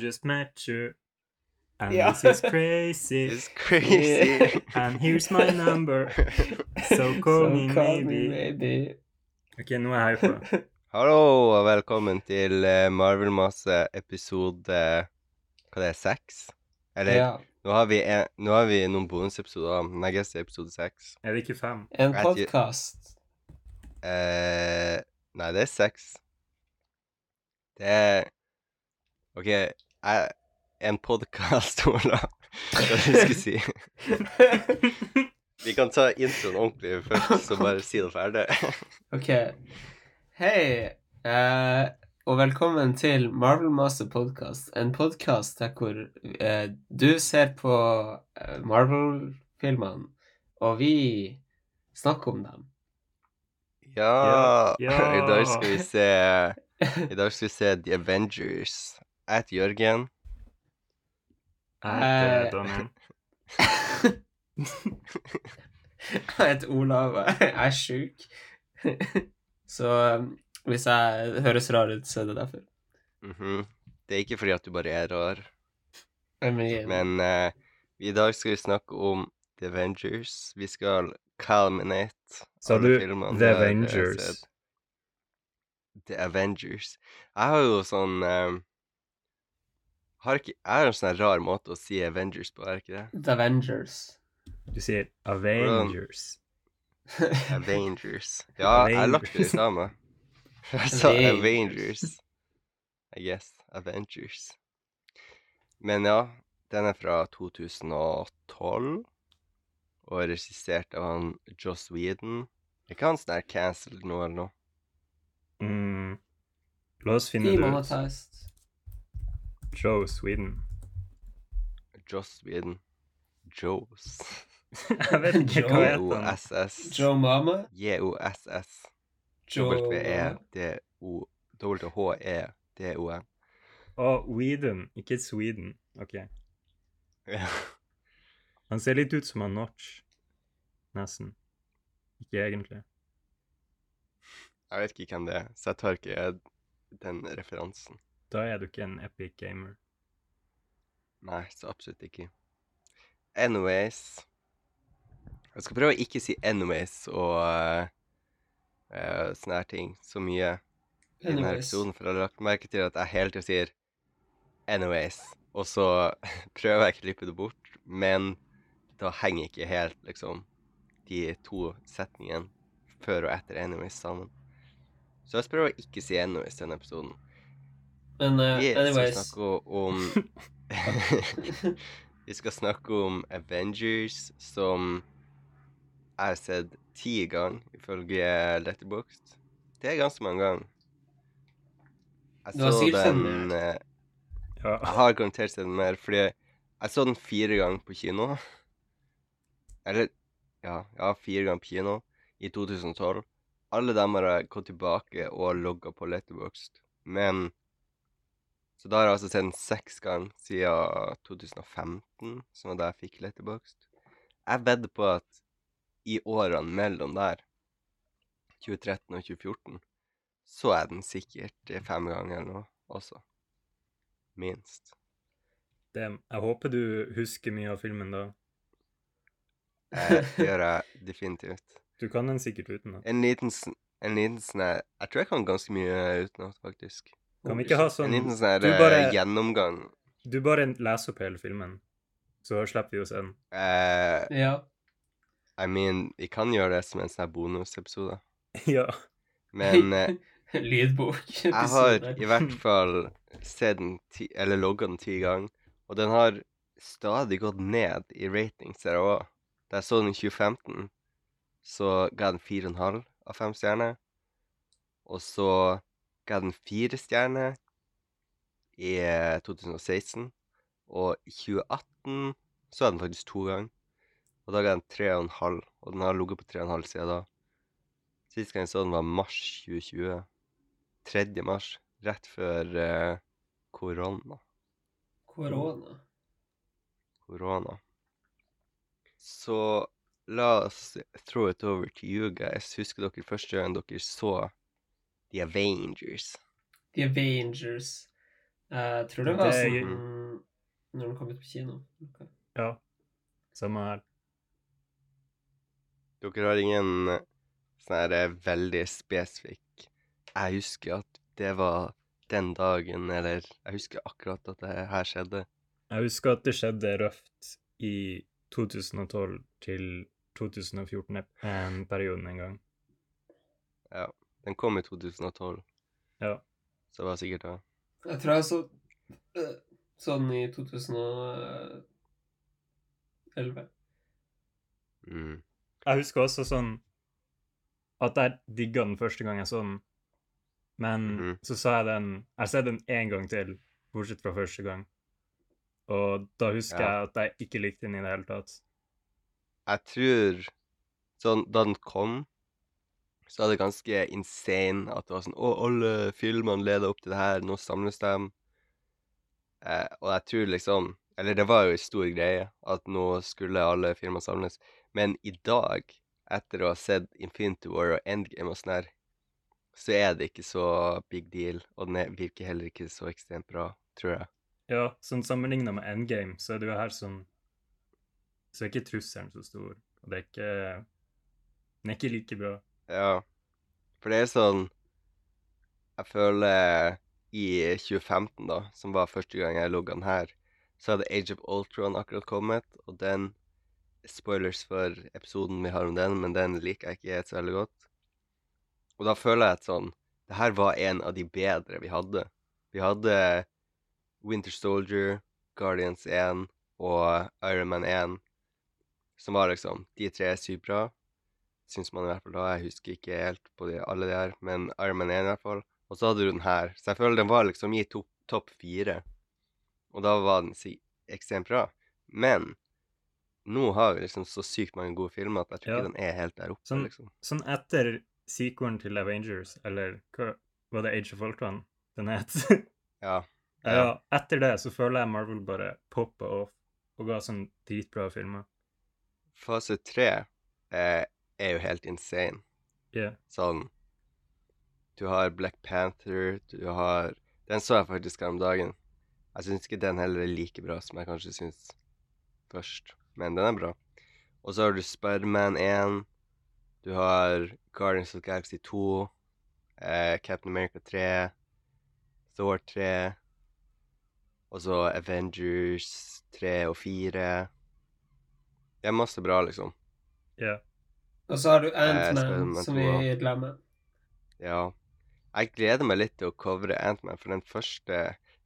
Just met you. And Ja. this is crazy. It's crazy. And here's my number. So call So me call maybe. maybe. Ok, nå er jeg herfra. Hallo og velkommen til eh, Marvel-masse episode Hva det er, seks? Eller Ja. nå, har vi en, nå har vi noen bonusepisoder, men jeg er episode seks. Er det ikke fem? En podkast. Eh, nei, det er seks. Det er OK, en podkast, Ola. Hva skulle si? Vi kan ta introen ordentlig først, så bare si det ferdig. OK. Hei, eh, og velkommen til Marvel Master Podcast. En podkast der hvor eh, du ser på eh, Marvel-filmene, og vi snakker om dem. Ja, Ja. I dag skal vi se I dag skal vi se The Avengers. Jeg heter Jørgen. Jeg heter. Daniel. Jeg heter Olav, og jeg er sjuk. Så um, hvis jeg høres rar ut, så er det derfor. Mhm. Det er ikke fordi at du bare er rar, men uh, i dag skal vi snakke om The Avengers. Vi skal culminate Sa alle du filmene The vi har, eh, Avengers? The Avengers. Jeg har jo sånn eh, har ikke, er det en sånn rar måte å si Avengers på, er det ikke det? The Avengers. Du sier Avengers. Avengers. Ja, jeg har lagt det samme. Jeg sa Avengers. Avengers. I guess. Avengers. Men ja, den er fra 2012. Og er regissert av han Joss Whedon. Er ikke han sånn her cancelled nå, eller noe? Mm. La oss finne det ut. Joe Sweden. Joe Sweden. Joes. jeg vet ikke hva heter han. J-O-S-S. Joe Mama. J-O-S-S. Joe W-E-D-O-W-H-E-D-O-N. Å, Whedon, ikke Sweden. Ok. Ja. Han ser litt ut som han Notch. Nesten. Ikke egentlig. Jeg vet ikke hvem det er, så jeg tar ikke den referansen. Da er du ikke en epic gamer. Nei, så absolutt ikke. Anyways Jeg skal prøve å ikke si anyways og uh, uh, sånne her ting så mye i denne Anyways. episoden, for jeg har lagt merke til at jeg hele tida sier anyways, og så prøver jeg å klippe det bort, men da henger ikke helt, liksom, de to setningene før og etter anyways sammen. Så jeg skal prøve å ikke si anyways i denne episoden. Men uh, Vi skal snakke om Vi skal snakke om Avengers, som jeg har sett ti ganger, ifølge Letterboxd. Det er ganske mange ganger. Jeg så den eh, Ja. Jeg har garantert sett den mer, fordi jeg så den fire ganger på kino. Eller ja, ja, fire ganger på kino i 2012. Alle dem har jeg gått tilbake og logga på Letterboxd. Men Så da har jeg altså sett den seks ganger siden 2015, som var da jeg fikk Letterboxd. Jeg vedder på at i årene mellom der, 2013 og 2014, så er den sikkert eh, fem ganger eller noe også. Minst. Det, jeg håper du husker mye av filmen da. Eh, Det gjør jeg definitivt. Du kan den sikkert utenat. En liten, en liten sånn Jeg tror jeg kan ganske mye utenat, faktisk. Kan vi ikke ha En sånn liten sånn her du eh, bare- gjennomgang. Du bare leser opp hele filmen, så slipper vi å se den. Uh, Ja. I mean, vi kan gjøre det som en sånn bonusepisode. ja. Men uh, Lydbok. jeg har i hvert fall sett den ti, eller logga den ti ganger, og den har stadig gått ned i ratings her òg. Da jeg så den i 2015, så ga jeg den fire og en halv av fem stjerner. Og så ga den fire stjerner i eh, 2016. Og i 2018 så jeg den faktisk to ganger. Og da ga den tre og en halv, og den har ligget på tre og en halv siden da. Sist gang jeg så den, var mars 2020. 3. mars, rett før eh, korona. Korona. korona. Så la oss throw it over to you guys. Husker dere første gang dere så The Avengers? The Avengers. Jeg tror det var Det sånn når den kom ut på kino. Okay. Ja. Samme her. Dere har ingen eh, sånn her eh, veldig spesifikk Jeg husker at det var den dagen, eller jeg husker akkurat at det her skjedde. Jeg husker at det skjedde røft i 2012 til 2014-perioden en gang. Ja. Den kom i 2012, Ja. så det var sikkert da. Jeg tror jeg så øh, sånn i 2011. Mm. Jeg husker også sånn at jeg digga den første gang jeg så den, men Mhm. så sa jeg den Jeg har sett den én gang til, bortsett fra første gang. Og da husker Ja. jeg at jeg ikke likte den i det hele tatt. Jeg tror sånn da den kom, så var det ganske insane at det var sånn Å, alle filmene leder opp til det her, nå samles de. Eh, og jeg tror liksom Eller det var jo en stor greie at nå skulle alle filmer samles. Men i dag, etter å ha sett Infinity War og Endgame og sånn her, så er det ikke så big deal. Og den er, virker heller ikke så ekstremt bra, tror jeg. Ja, sånn sammenligna med Endgame, så er det jo her sånn Så er ikke trusselen så stor, og det er ikke Den er ikke like bra. Ja, for det er sånn Jeg føler i 2015, da, som var første gang jeg logga den her, så hadde Age of Ultron akkurat kommet, og den Spoilers for episoden vi har om den, men den liker jeg ikke så veldig godt. Og da føler jeg at sånn Det her var en av de bedre vi hadde. Vi hadde Winter Soldier, Guardians 1 og Iron Man 1, som var liksom De tre er sykt bra syns man i hvert fall da. Jeg husker ikke helt på de, alle de her, men Iron Man 1 i hvert fall. Og så hadde du den her. Så jeg føler den var liksom i topp top fire. Og da var den si ekstremt bra. Men nå har vi liksom så sykt mange gode filmer at jeg tror Ja. ikke den er helt der oppe, Sånn- liksom. Sånn etter sequelen til Avengers, eller hva var det Age of Ultron den het? Ja. ja, etter det så føler jeg Marvel bare poppa off og ga sånn dritbra filmer. Fase tre eh, er jo helt insane. Yeah. Sånn Du har Black Panther, du har Den så jeg faktisk her om dagen. Jeg syns ikke den heller er like bra som jeg kanskje syns først, men den er bra. Og så har du Spiderman 1, du har Guardians of Galaxy 2, eh, Captain America 3, Thor 3, og så Avengers 3 og 4. Det er masse bra, liksom. Yeah. Og så har du Ant-Man, som vi glemmer. Ja. Jeg gleder meg litt til å covre Ant-Man, for den første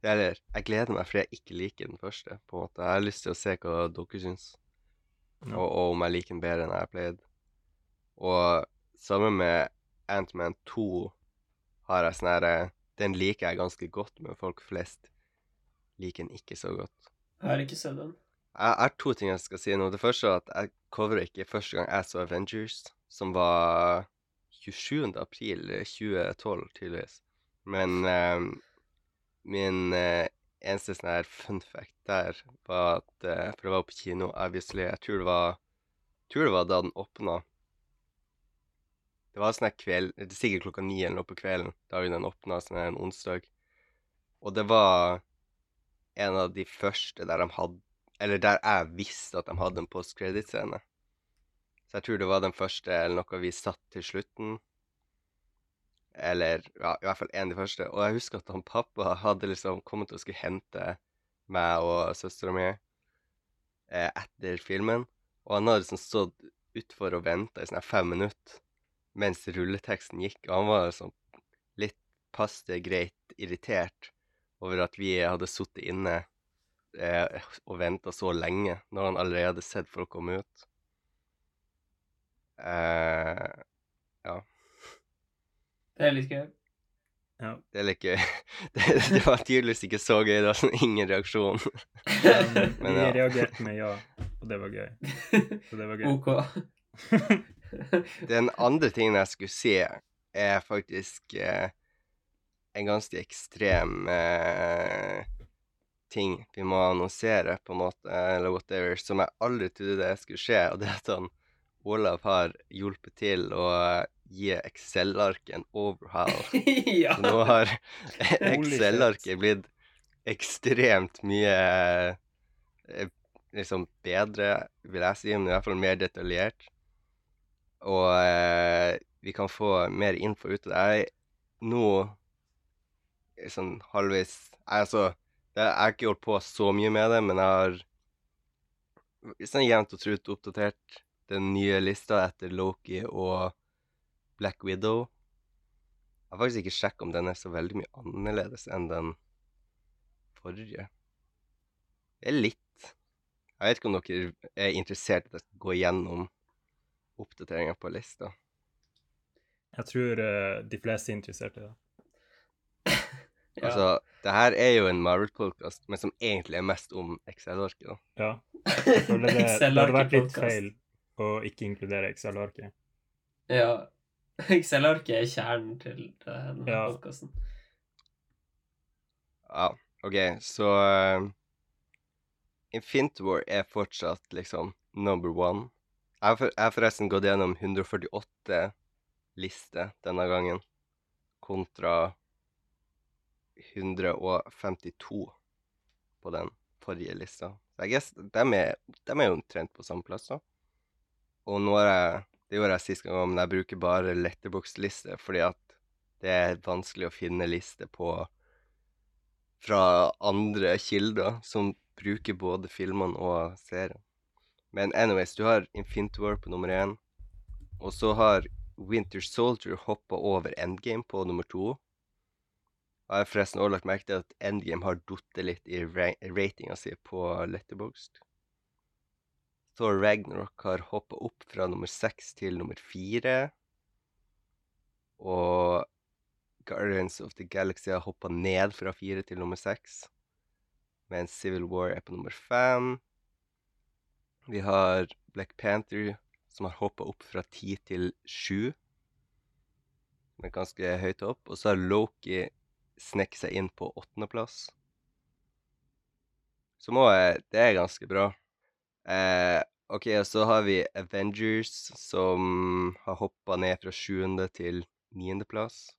Eller, jeg gleder meg fordi jeg ikke liker den første, på en måte. Jeg har lyst til å se hva dere syns, Ja. og, og om jeg liker den bedre enn jeg har pleid. Og sammen med Ant-Man 2 har jeg sånn herre Den liker jeg ganske godt, men folk flest liker den ikke så godt. Jeg har ikke sett den. Jeg har to ting jeg skal si nå. Det første er at jeg covra ikke første gang jeg så Avengers, som var 27. april 2012, tydeligvis. Men um, min uh, eneste sånn her fun fact der var at uh, For det var på kino, obviously. Jeg tror det var, tror det var da den åpna. Det var sånn her kveld Det er sikkert klokka ni eller noe på kvelden dagen den åpna, sånn her en onsdag. Og det var en av de første der de hadde Eller der jeg visste at de hadde en post-credit-scene. Så jeg tror det var den første eller noe vi satt til slutten. Eller ja, i hvert fall en av de første. Og jeg husker at han pappa hadde liksom kommet og skulle hente meg og søstera mi eh, etter filmen. Og han hadde liksom stått utfor og venta i sånn fem minutter mens rulleteksten gikk. Og han var liksom litt passe greit irritert over at vi hadde sittet inne eh, og venta så lenge, når han allerede hadde sett folk komme ut. Eh, Det er litt gøy. Ja. det er litt gøy. Det, det var tydeligvis ikke så gøy. Det var sånn ingen reaksjon. Men Men ja. reagerte med ja, og det var gøy. Så det var gøy. OK. Den andre tingen jeg skulle si, er faktisk eh, en ganske ekstrem eh, ting vi må annonsere, på en måte, eller whatever, som jeg aldri trodde det skulle skje. Og det er at han Olav har hjulpet til å gi Excel-arket en overhaul. ja. Så nå har Excel-arket blitt ekstremt mye eh, liksom bedre, vil jeg si, men i hvert fall mer detaljert. Og eh, vi kan få mer info ut av det. Jeg er nå er sånn halvveis jeg, Altså, jeg har ikke holdt på så mye med det, men jeg har sånn jevnt og trutt oppdatert den nye lista etter Loki og Black Widow. Jeg har faktisk ikke sjekket om den er så veldig mye annerledes enn den forrige. Det er litt. Jeg vet ikke om dere er interessert i skal gå igjennom oppdateringer på lista. Jeg tror uh, de fleste er interessert i det. Ja. Altså, det her er jo en Marvel-podkast, men som egentlig er mest om Excel-arket, da. Ja. Jeg føler det, det hadde vært litt feil å ikke inkludere Excel-arket. Ja. Excel-arket er kjernen til denne Ja. podkasten. Ja, OK, så uh, Infinity War er fortsatt liksom number one. Jeg har, for, jeg har forresten gått gjennom 148 lister denne gangen, kontra 152 på den forrige lista. Så jeg guess dem er, jo omtrent på samme plass, da. Og nå har jeg Det gjorde jeg sist gang òg, men jeg bruker bare letterbox-liste fordi at det er vanskelig å finne lister på fra andre kilder som bruker både filmene og serien. Men anyways, du har Infinity War på nummer én. Og så har Winter Soldier hoppa over Endgame på nummer to. Jeg har forresten også lagt merke til at Endgame har datt litt i ra ratinga si på Letterboxd. Thor Ragnarok har hoppa opp fra nummer seks til nummer fire. Og Guardians of the Galaxy har hoppa ned fra fire til nummer seks. Mens Civil War er på nummer fem. Vi har Black Panther som har hoppa opp fra ti til sju. Som ganske høyt opp. Og så har Loki snekket seg inn på åttendeplass. Som òg er Det er ganske bra. Eh, OK, og så har vi Avengers som har hoppa ned fra sjuende til niendeplass.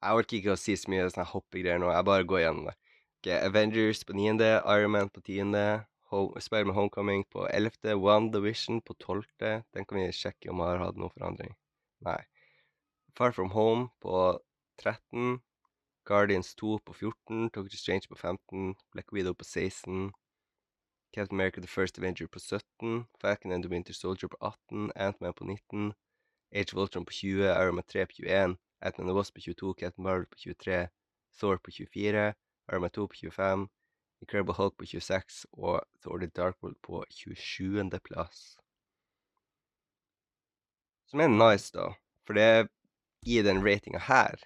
Jeg orker ikke å si så mye sånne hoppegreier nå. Jeg bare går gjennom det. Ok, Avengers på niende, Iron Man på tiende, Spider-Man Homecoming på ellevte, WandaVision på tolvte. Den kan vi sjekke om har hatt noen forandring. Nei. Far From Home på 13. Guardians 2 på 14. Doctor Strange på 15. Black Widow på 16. Captain America The First Avenger på 17. Falcon and the Winter Soldier på 18. Ant-Man på 19. Age of Ultron på 20. Iron Man 3 på 21. Ant-Man the Wasp på 22. Captain Marvel på 23. Thor på 24. Iron Man 2 på 25. Incredible Hulk på 26. Og Thor The Dark World på 27. plass. Som er nice, da. For det i den ratinga her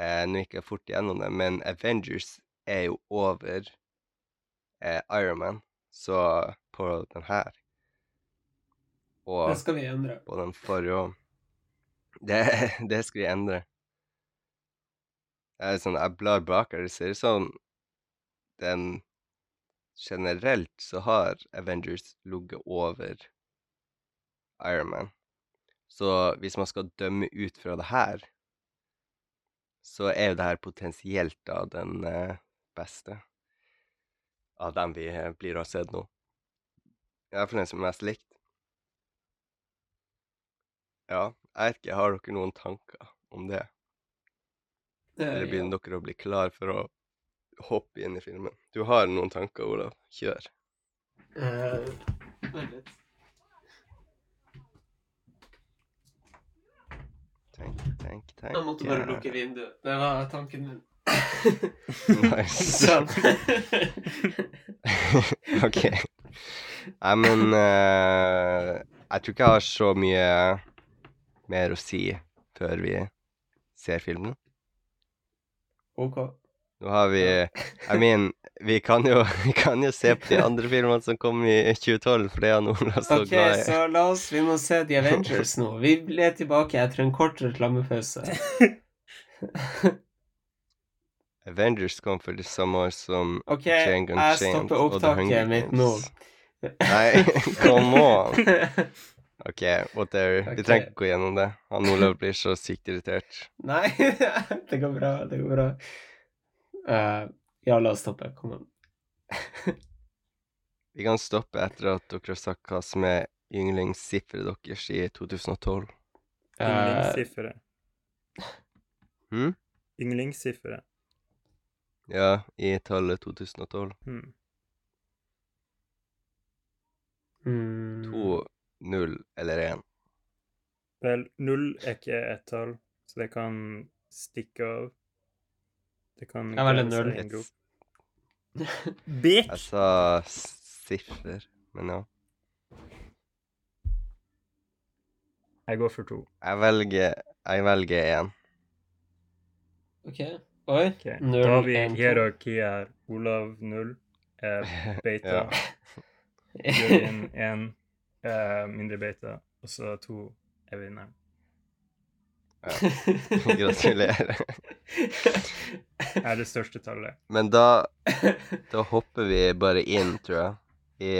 eh, Nå gikk jeg fort gjennom det, men Avengers er jo over eh, Iron Man, så på den her Og Det skal vi endre. på den forrige òg. Det, det skal vi endre. Jeg, er sånn, jeg blar bak her, det ser ut som den Generelt så har Avengers ligget over Iron Man. Så hvis man skal dømme ut fra det her, så er jo det her potensielt da den eh, beste av dem vi eh, blir å ha sett nå. Iallfall den som er mest likt. Ja, jeg vet ikke, har dere noen tanker om det? Eh, Eller begynner dere å bli klar for å hoppe inn i filmen? Du har noen tanker, Olav. Kjør. Uh, Vent litt. Tenk, tenk, tenk. Jeg måtte bare lukke vinduet. Det var tanken min. Nice. OK. Nei, men uh, Jeg tror ikke jeg har så mye mer å si før vi ser filmen. OK. Nå har vi I mean, vi kan jo, vi kan jo se på de andre filmene som kom i 2012, for det er Ola så okay, glad i. så la oss Vi må se The Avengers nå. Vi ble tilbake etter en kort reklamepause. Avengers kom for det samme år som OK, Django jeg stopper opptaket mitt nå. Nei, come on! OK, whatever. Vi trenger ikke gå gjennom det. Han Olav blir så sykt irritert. Nei, det går bra. Det går bra. Eh, ja, la oss stoppe. Kom an. Vi kan stoppe etter at dere har sagt hva som er yndlingssifferet deres i 2012. Eh, Yndlingssifferet. Hm? Yndlingssifferet. Ja, i tallet 2012. Hmm. mm, To, null eller én. Vel, null er ikke et tall, så det kan stikke av. Det kan Jeg være null. en grop. Jeg sa siffer, men ja. Jeg går for to. Jeg velger Jeg velger én. OK. Oi. Okay. Null, Da har vi en, hierarki her. Olav null, eh, beta. Jørgen én, eh, mindre beta, og så to er vinneren. Gratulerer. Det Er det største tallet. Men da Da hopper vi bare inn, tror jeg, i,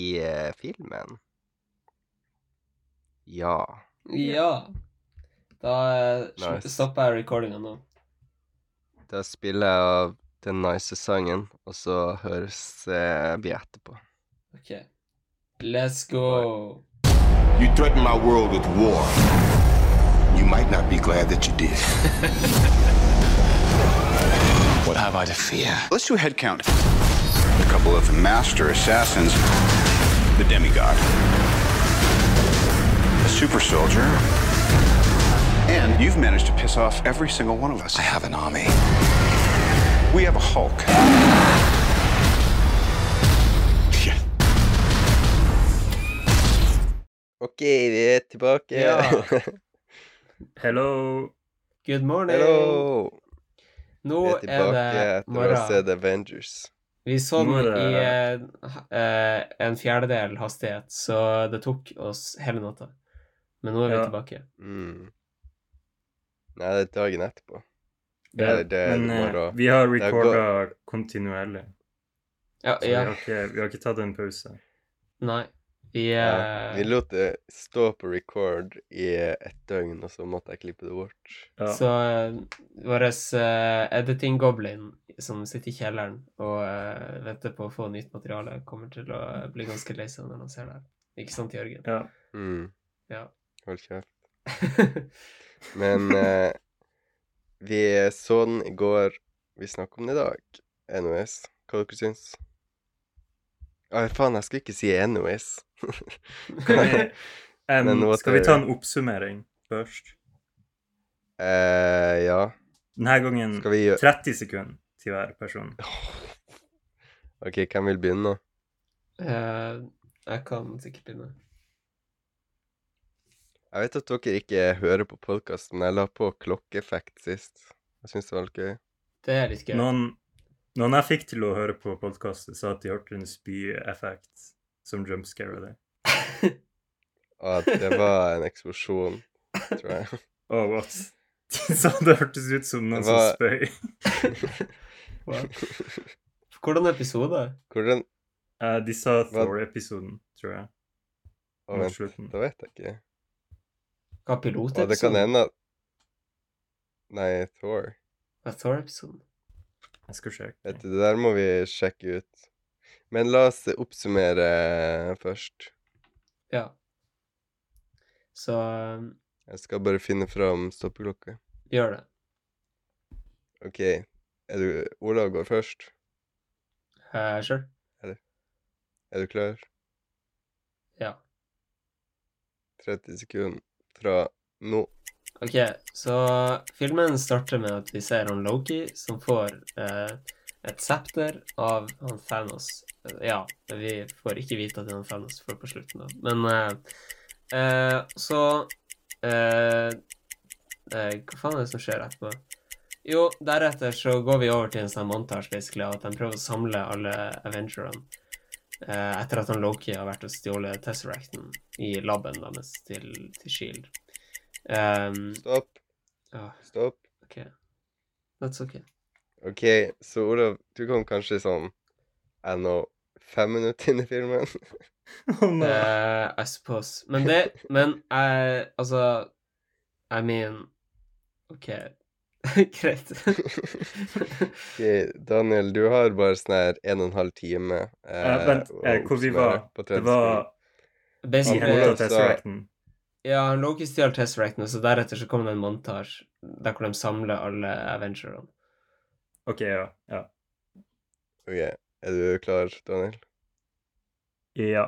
i eh, filmen. Ja. ja. Da eh, Nice. stopper jeg recordinga nå. Da spiller jeg av den nice sangen, og så høres eh, vi etterpå. OK. Let's go. You threaten my world with war. You might not be glad that you did. What have I to fear? Let's do a head count. A couple of master assassins, the demigod, a super soldier, and you've managed to piss off every single one of us. I have an army. We have a Hulk. OK, vi er tilbake. Ja. Hello! Good morning. Hello! Nå Vi er er tilbake morgen. etter å ha Avengers. Vi så den i det- eh, eh, en fjerdedel hastighet, så det tok oss hele natta. Men nå er vi Ja. tilbake. Mm. Nei, det er dagen etterpå. Det, det, det men eh, vi har Det recorda kontinuerlig, Ja, så vi, har ikke, vi har ikke tatt en pause. Nei. Vi, Ja, eh, vi lot det stå på record i et døgn, og så måtte jeg klippe det bort. Ja. Så uh, vår uh, editing-goblin som sitter i kjelleren og uh, venter på å få nytt materiale, kommer til å bli ganske lei seg når han ser det. Ikke sant, Jørgen? ja. Mm. Ja. Hold kjeft. Men uh, vi så den i går. Vi snakker om den i dag. NOS. Hva dere syns? Å, faen, jeg skulle ikke si anyways. Nå skal vi ta en oppsummering først? eh, ja. Denne gangen Skal vi 30 sekunder til hver person. OK, hvem vil begynne nå? Uh, jeg kan sikkert begynne. Jeg vet at dere ikke hører på podkasten, jeg la på klokkeeffekt sist. Jeg syns det var litt gøy. Det er litt gøy. Noen, noen jeg fikk til å høre på podkasten, sa at de hørte en spyeffekt som jumpscarer deg. Og at det var en eksplosjon, tror jeg. Oh, what? Sa det hørtes ut som noen var- som spøy. Hvordan episode? Hvordan uh, de sa Thor-episoden, tror jeg. Å, vent, slutten. da vet jeg ikke. Hva Og det kan hende at Nei, Thor. Hva Thor-episoden? Jeg skal sjekke. Det der må vi sjekke ut. Men la oss oppsummere først. Ja. Så Jeg skal bare finne fram stoppeklokka. gjør det. OK. Er du Olav går først. Uh, sure. Er du klar? Ja. 30 sekunder fra nå. Ok, så filmen starter med at vi ser han Loki som får eh, et septer av han Thanos. Ja, vi får ikke vite at det er han Thanos for på slutten, da. Men uh, uh, så uh, Hva faen er det som skjer etterpå? Jo, deretter så går vi over til en sånn montage, basically, av at de prøver å samle alle Avengerne. Etter at han Loki har vært og stjålet Tesseracten i laben deres til, til Shield. Um, Stopp. Stopp. ok. That's okay. OK, så Olav, du kom kanskje sånn jeg nå fem minutter inn i filmen? oh, nei. Uh, I suppose. Men det Men jeg Altså I mean OK. Greit. Ok, Daniel, du har bare sånn her en og en halv time Eh, vent, å eh, hvor vi var Det var Basically, ja, han Loki stjal Tesseract, og så deretter så kom det en montasje der hvor de samler alle Avengerene. OK, ja. Ja. Ok, er du klar, Daniel? ja.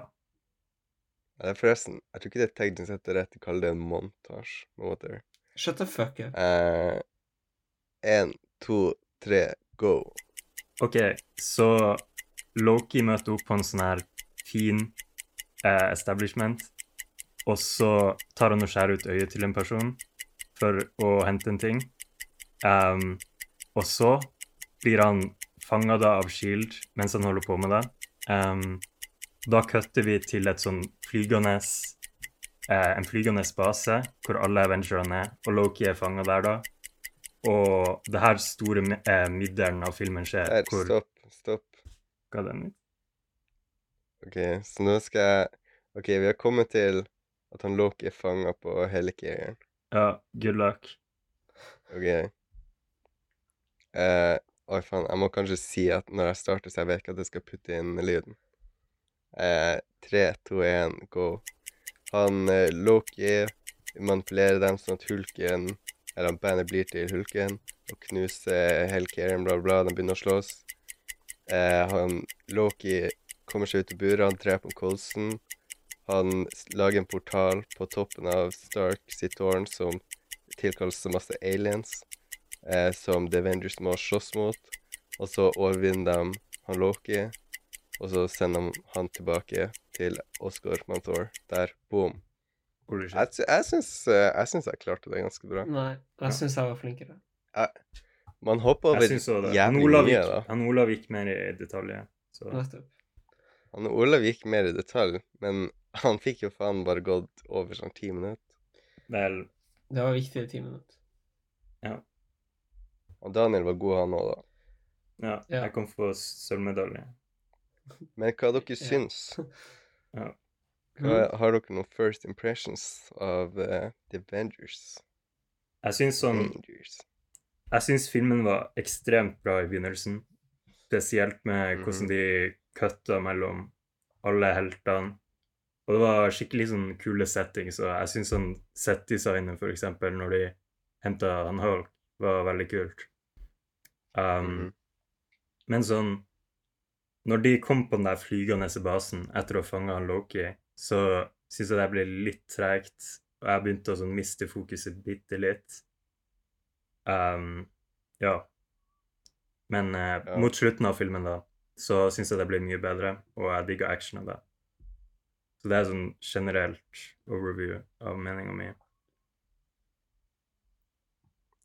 Eller forresten, jeg tror ikke det er teknisk sett rett å kalle det en montasje. men whatever. Shut the fuck up. Eh, en, to, tre, go. OK, så Loki møter opp på en sånn her fin eh, establishment, og så tar han og skjærer ut øyet til en person for å hente en ting. Um, og så blir han fanga av Shield mens han holder på med det. Um, da kutter vi til et sånn flygende eh, en flygende base hvor alle Avengerne er, og Loki er fanga der da. Og det her store eh, middelen av filmen skjer Der, hvor stopp, stopp. Hva er det? Ok, så nå skal jeg Ok, vi har kommet til at han Loki er fanga på Helicarrieren. Ja, good luck. Ok. Eh, oi, faen. Jeg må kanskje si at når jeg starter, så jeg vet ikke at jeg skal putte inn lyden. Eh, tre, to, én, go. Han eh, Loki manipulerer dem sånn at hulken Eller bandet blir til hulken og knuser Hellcaren, bla, bla. De begynner å slåss. Eh, han Loki kommer seg ut av buret, han dreper Colson. Han lager en portal på toppen av Stark sitt tårn som tilkalles så masse aliens eh, som The Avengers må slåss mot. Og så overvinner de han Loki, og så sender de han tilbake til Oscar Mantor. Der, boom. Jeg, jeg, syns, eh, jeg syns jeg klarte det ganske bra. Nei, jeg syns jeg var flinkere. Man hopper over Jeg jævlig Olav, mye, da. han Olav gikk mer i detalj. Så. Han Olav gikk mer i detalj, men han fikk jo faen bare gått over sånn ti minutter. vel Det var viktig i ti minutter. Og Daniel var god, han òg, da. Ja, Ja. jeg kom for sølvmedalje. Men hva dere Ja. syns? Ja. Hva, har dere noen first impressions av uh, The Avengers? Jeg syns sånn Avengers. Jeg syns filmen var ekstremt bra i begynnelsen. Spesielt med Mhm. hvordan de kutta mellom alle heltene. Og det var skikkelig sånn kule settings, og jeg syns sånn set-designet, for eksempel, når de henta han Hulk, var veldig kult. Um, Mhm. Men sånn Når de kom på den der flygende basen etter å ha fanga Loki, så syns jeg det ble litt tregt, og jeg begynte å sånn miste fokuset bitte litt. Um, ja. Men eh, Ja. mot slutten av filmen, da, så syns jeg det ble mye bedre, og jeg digga actionen av det. Så det er sånn generelt overview av meninga mi.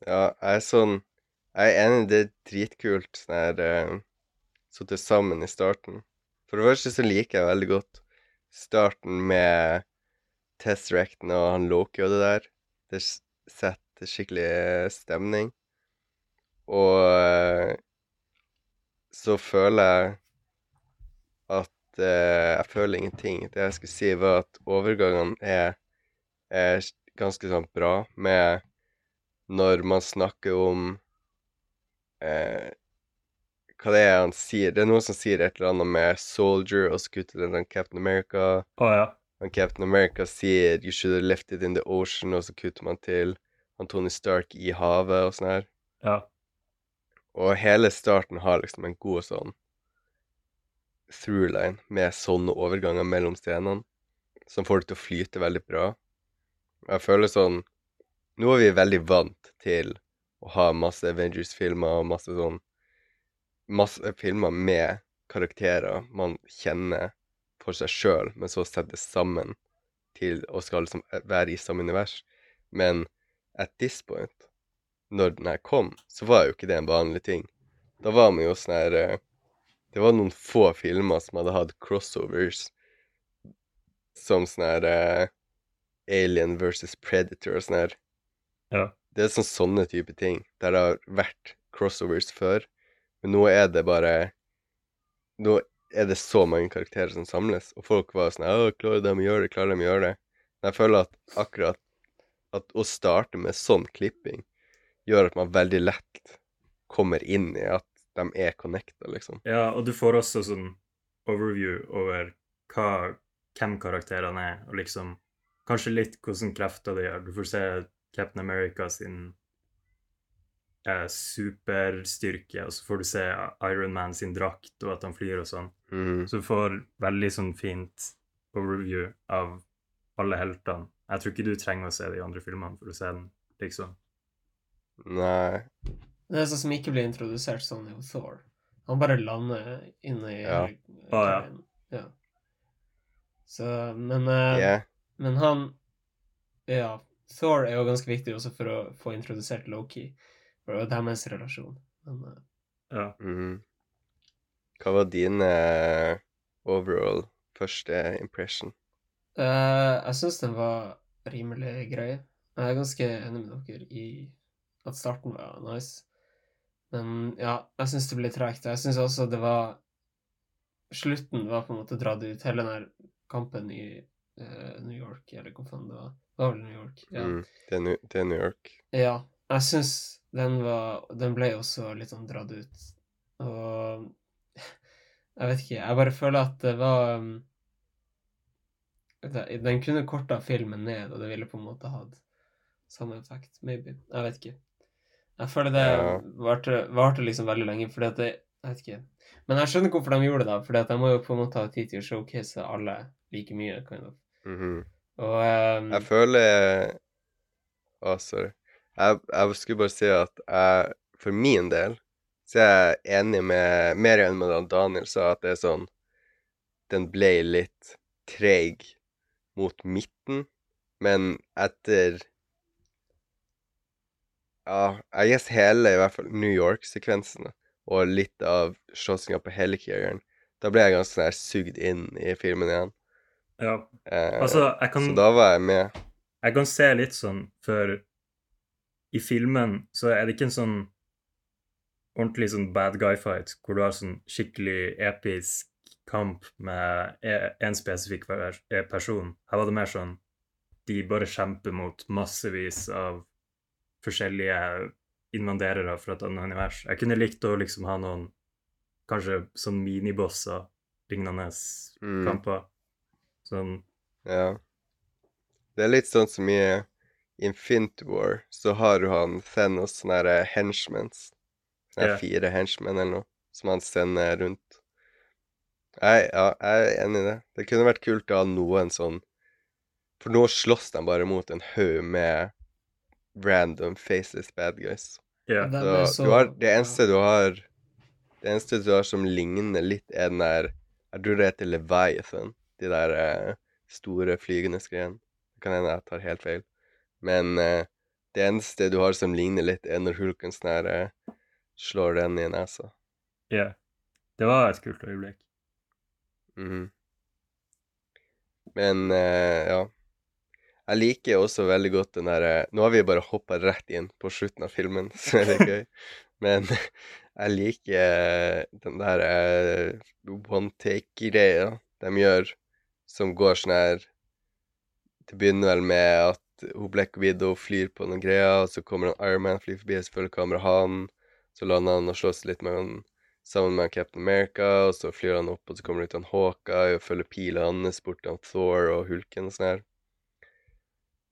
Ja, jeg er sånn Jeg er enig, det er dritkult sånn her uh, Sitte sammen i starten. For det første så liker jeg veldig godt starten med Tesseracten og han Loki og det der. Det setter skikkelig eh, stemning. Og uh, så føler jeg at uh, Jeg føler ingenting. Det jeg skulle si, var at overgangene er, er ganske sånn bra med når man snakker om eh, Hva det er han sier? Det er noen som sier et eller annet med 'soldier', og så kutter den til Captain America. Oh, ja. Og Captain America sier 'you should have left it in the ocean', og så kutter man til han Tony Stark i havet og sånn her. Ja. Og hele starten har liksom en god sånn throughline med sånne overganger mellom scenene, som får det til å flyte veldig bra. Jeg føler sånn Nå er vi veldig vant til å ha masse Avengers-filmer og masse sånn Masse filmer med karakterer man kjenner for seg sjøl, men så settes sammen til og skal liksom være i samme univers. Men at this point, når den her kom, så var jo ikke det en vanlig ting. Da var vi jo sånn her eh, Det var noen få filmer som hadde hatt crossovers som sånn her eh, Alien versus Predator og sånn her. Ja. Det er sånn sånne type ting, der det har vært crossovers før. Men nå er det bare Nå er det så mange karakterer som samles, og folk var sånn Å, klarer de å gjøre det? Klarer de å gjøre det? Men jeg føler at akkurat at å starte med sånn klipping gjør at man veldig lett kommer inn i at de er connecta, liksom. Ja, og du får også sånn overview over hva, hvem karakterene er, og liksom kanskje litt hvordan krefter de har. Du får se Captain America sin eh, superstyrke, og så får du se Iron Man sin drakt, og at han flyr og sånn. Mm. Så du får veldig sånn fint overview av alle heltene. Jeg tror ikke du trenger å se de andre filmene for å se den, liksom. Nei. Det er sånn som ikke blir introdusert sånn i Thor. Han bare lander inne i Ja. Ah, ja. ja. Så, men eh, Yeah. Men han Ja, Thor er jo ganske viktig også for å få introdusert Loki. Er deres relasjon. Men uh... Ja. Mhm. Hva var din uh, overall første impression? Uh, jeg syns den var rimelig grei. Jeg er ganske enig med dere i at starten var nice. Men ja, jeg syns det ble tregt. Jeg syns også det var Slutten var på en måte dratt ut. Hele den her kampen i New York, eller hvor faen det var. Det var New York. Ja. Mm. Det, er New, det er New York. Ja, jeg syns den var Den ble også litt sånn dratt ut. Og jeg vet ikke, jeg bare føler at det var um, Den kunne korta filmen ned, og det ville på en måte hatt samme effekt, maybe. Jeg vet ikke. Jeg føler det Ja. varte, varte liksom veldig lenge, fordi at det Jeg vet ikke. Men jeg skjønner hvorfor de gjorde det, da, fordi at de må jo på en måte ha tid til å showcase alle like mye, kind of. Mhm. Og um, Jeg føler Å, sorry. Jeg, jeg skulle bare si at jeg, for min del, så er jeg enig med Mer enig med Daniel sa, at det er sånn Den ble litt treig mot midten, men etter Ja, jeg gjetter hele, i hvert fall New York-sekvensene, og litt av slåssinga på helikjegeren. Da ble jeg ganske sånn sugd inn i filmen igjen. Ja. Eh, Altså, jeg kan Så da var jeg med. Jeg kan se litt sånn, for i filmen så er det ikke en sånn ordentlig sånn bad guy-fight, hvor du har sånn skikkelig episk kamp med én en spesifikk eh, person. Her var det mer sånn de bare kjemper mot massevis av forskjellige invaderere fra et annet univers. Jeg kunne likt å liksom ha noen kanskje sånn minibosser, lignende Mm. kamper. Sånn Ja. Det er litt sånn som i Infinity War, så har du han Thanos sånne her henchmens. Sånne er Ja. fire henchmen eller noe, som han sender rundt. Jeg, ja, jeg er enig i det. Det kunne vært kult å ha noen sånn For nå slåss de bare mot en haug med random faceless bad guys. Ja. Så, så- du har, det eneste du har Det eneste du har som ligner litt, er den der Jeg tror det heter Leviathan. De der eh, store flygende skreiene. Det kan hende jeg tar helt feil. Men eh, det eneste du har som ligner litt, er når hulken sånn her eh, slår den i nesa. ja. Det var et kult øyeblikk. Mhm. Men eh, ja. Jeg liker også veldig godt den derre Nå har vi bare hoppa rett inn på slutten av filmen, så er det gøy. Men jeg liker den der eh, one take-greia de gjør, som går sånn her Det begynner vel med at hun Black Widow flyr på noen greier, og så kommer en Iron Man flyr forbi, og så følger kameraet han. Så lander han og slåss litt med han sammen med Captain America, og så flyr han opp, og så kommer det ut en Hawkeye og følger pila hans bort til Thor og Hulken og sånn her.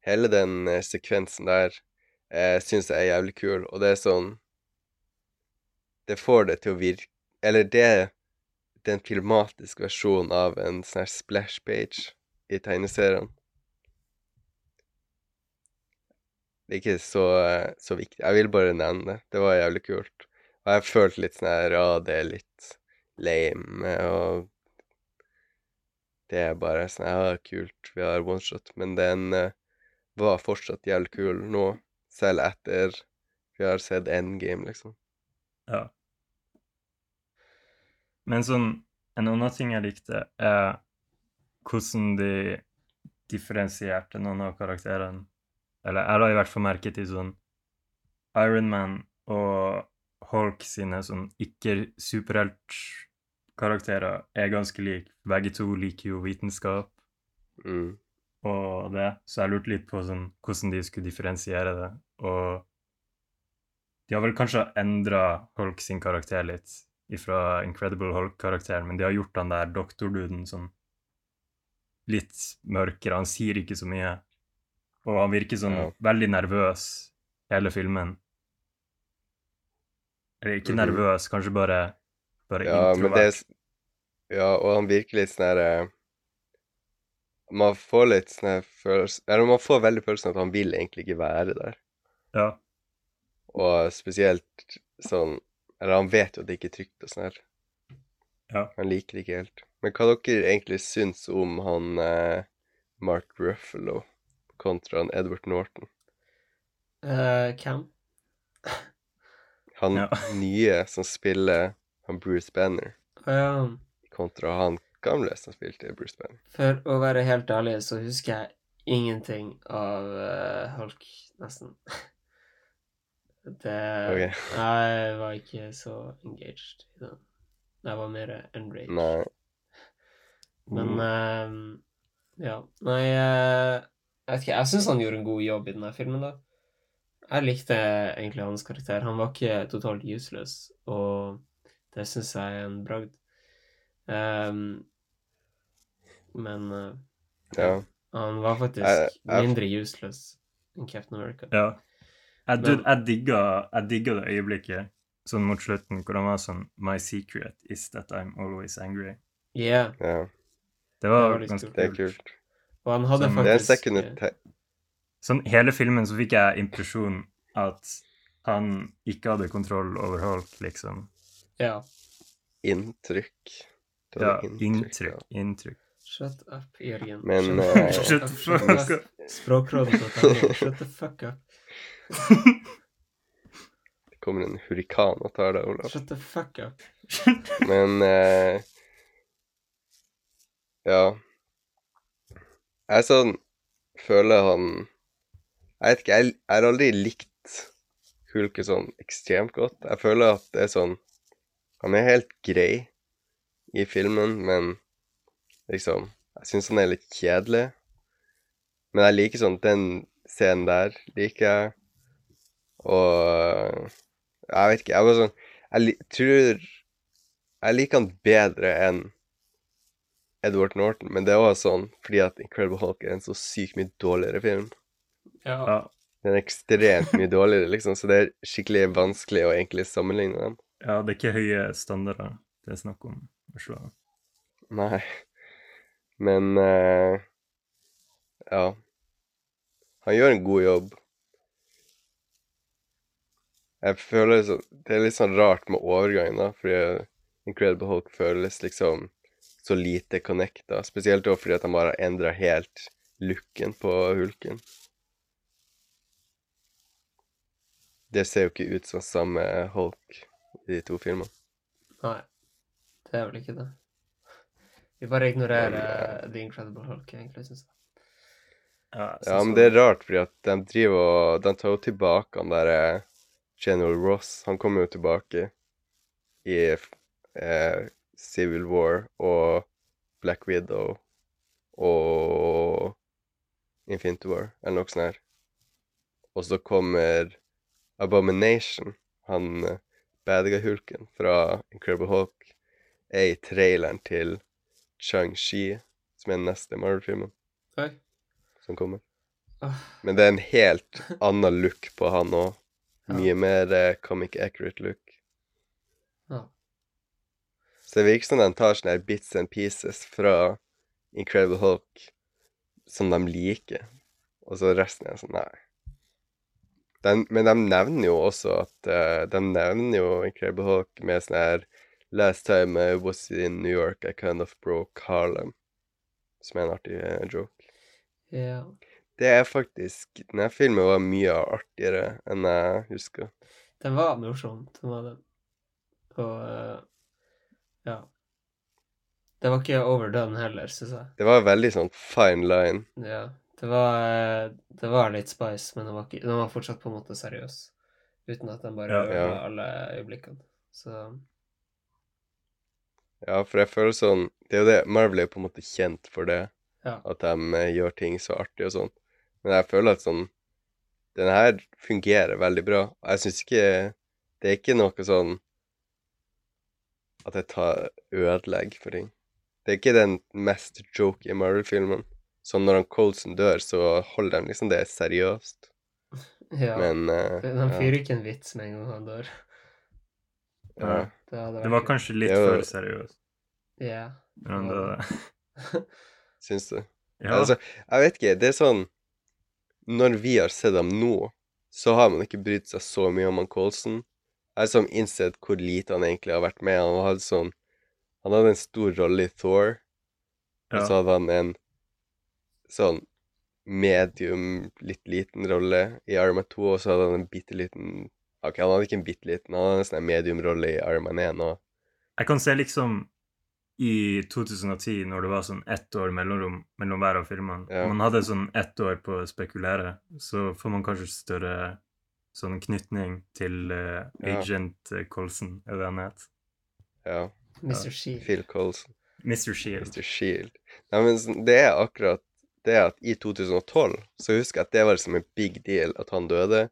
Hele den eh, sekvensen der eh, syns jeg er jævlig kul, og det er sånn Det får det til å virke Eller det det er en filmatisk versjon av en sånn her splash page i tegneserien. Det er ikke så, så viktig. Jeg vil bare nevne det. Det var jævlig kult. Og jeg følte litt sånn her Ja, det er litt lame, og det er bare sånn Ja, kult, vi har oneshot. Men den uh, var fortsatt jævlig kul nå, selv etter vi har sett Endgame, liksom. Ja. Men sånn, en annen ting jeg likte, er hvordan de differensierte noen av karakterene. Eller jeg la i hvert fall merke til sånn Iron Man og Hulk sine sånn ikke-superheltkarakterer er ganske like. Begge to liker jo vitenskap Mm. og det, så jeg lurte litt på sånn, hvordan de skulle differensiere det. Og De har vel kanskje endra Hulk sin karakter litt fra Incredible Hulk-karakteren, men de har gjort han der doktorduden sånn litt mørkere. Han sier ikke så mye. Og han virker sånn Ja. veldig nervøs hele filmen. Eller ikke Mhm. nervøs, kanskje bare, bare Ja, men det er introvert. Ja, og han virker litt sånn her eh, Man får litt sånn følelse Eller man får veldig følelsen at han vil egentlig ikke være der. Ja. Og spesielt sånn Eller han vet jo at det ikke er trygt og sånn her. Ja. Han liker det ikke helt. Men hva dere egentlig syns om han eh, Mark Ruffalo kontra han Edward Norton? Uh, hvem? Han Ja. nye som spiller han Bruce Banner, ja. kontra han gamle som spilte Bruce Banner. For å være helt ærlig, så husker jeg ingenting av uh, Hulk, nesten. Det okay. Jeg var ikke så engaged i den. Jeg var mer enraged. Nei. Men Mm. uh, ja. Nei, uh, jeg vet ikke. Jeg syns han gjorde en god jobb i denne filmen, da. Jeg likte egentlig hans karakter. Han var ikke totalt useless, og det syns jeg er en bragd. Um, men uh, Ja. han var faktisk Jeg- jeg- mindre useless enn Captain America. ja. Jeg, du, jeg, digga, jeg digga det øyeblikket sånn mot slutten hvor han var sånn My secret is that I'm always angry. Yeah, ja. Det var, Det var ganske kult. Det er kult. og han hadde Som- Det er en second attack. Sånn hele filmen så fikk jeg impresjon at han ikke hadde kontroll over Hulk, liksom. Ja. Inntrykk. Ja, inntrykk. ja. Inntrykk. Shut up, Jørgen. Men, Shut up, Shut the fuck up. Språkrådet. Shut the fuck up. Det kommer en hurrikan og tar deg, Olav. Shut the fuck up. Men eh, Ja. Jeg sånn føler han Jeg vet ikke, jeg, jeg har aldri likt Hulke sånn ekstremt godt. Jeg føler at det er sånn Han er helt grei i filmen, men liksom Jeg syns han er litt kjedelig. Men jeg liker sånn Den scenen der liker jeg. Og Jeg vet ikke, jeg bare sånn Jeg li tror jeg liker han bedre enn Edward Norton, men det er også sånn fordi at Incredible Hulk er en så sykt mye dårligere film. Ja. Ja. Den er ekstremt mye dårligere, liksom, så det er skikkelig vanskelig å egentlig sammenligne dem. ja, det er ikke høye standarder det er snakk om. Så. Nei. Men uh, Ja. Han gjør en god jobb. Jeg føler så, Det er litt sånn rart med overgangen, da, fordi Incredible Hulk føles liksom så lite connecta. Spesielt også fordi at han bare har endra helt looken på hulken. Det ser jo ikke ut som samme Hulk i de to filmene. Nei, det er vel ikke det. Vi bare ignorerer Men, uh, The Incredible Hulk, egentlig, syns jeg. Ja, Ja, men det er rart, fordi at de driver og De tar jo tilbake han der eh, General Ross. Han kommer jo tilbake i eh, Civil War og Black Widow og Infinity War, eller noe sånt her. Og så kommer Abomination, han eh, bad guy-hulken fra Incredible Hulk, er i traileren til Chang-Chi, som er den neste Marvel-filmen som kommer. Men det er en helt annen look på han òg. Mye mer eh, comic accurate look. Ja. Så det virker som de tar sånne her bits and pieces fra Incredible Hulk som de liker, og så resten er sånn, nei. Den, men de nevner jo også at uh, De nevner jo Incredible Hulk med sånn her Last time I was in New York, I kind of broke Harlem. Som er en artig uh, joke. ja. Det er faktisk Denne filmen var mye artigere enn jeg husker. Den var morsomt, den var det. Og eh, ja. Det var ikke overdone heller, syns jeg. Det var veldig sånn fine line. Ja. Det var, eh, det var litt spice, men den var, ikke, den var fortsatt på en måte seriøs. Uten at den bare Ja. ødela Ja. alle øyeblikkene. Så Ja, for jeg føler sånn Det er jo det Marvel er på en måte kjent for det. Ja. At de eh, gjør ting så artig og sånn. Men jeg føler at sånn Den her fungerer veldig bra. Og jeg syns ikke Det er ikke noe sånn at jeg tar ødelegger for ting. Det er ikke den mest joke i Marvel-filmen. Sånn når han Colson dør, så holder de liksom det seriøst. Ja. Men eh, De ja, fyrer ikke en vits med en gang han dør. ja. Det, Det var kanskje litt var- for seriøst. Ja. Men det var det. Syns du? Ja, Altså, jeg vet ikke. Det er sånn Når vi har sett ham nå, så har man ikke brydd seg så mye om han Colson. Jeg har liksom innsett hvor lite han egentlig har vært med. Han hadde sånn Han hadde en stor rolle i Thor, og så hadde han en sånn medium, litt liten rolle i Arma 2, og så hadde han en bitte liten OK, han hadde ikke en bitte liten, han hadde en sånn medium-rolle i Arma 1 òg. Jeg kan se liksom i 2010, når det var sånn ett år mellomrom mellom hver av filmene Ja. Man hadde sånn ett år på å spekulere, så får man kanskje større sånn knytning til uh, Agent ja. Colson, er det han het? Ja, Mr. Shield. Phil Colson. Mr. Shield. Mr. Shield. Nei, men sånn, det er akkurat det at i 2012 så husker jeg at det var liksom en big deal at han døde.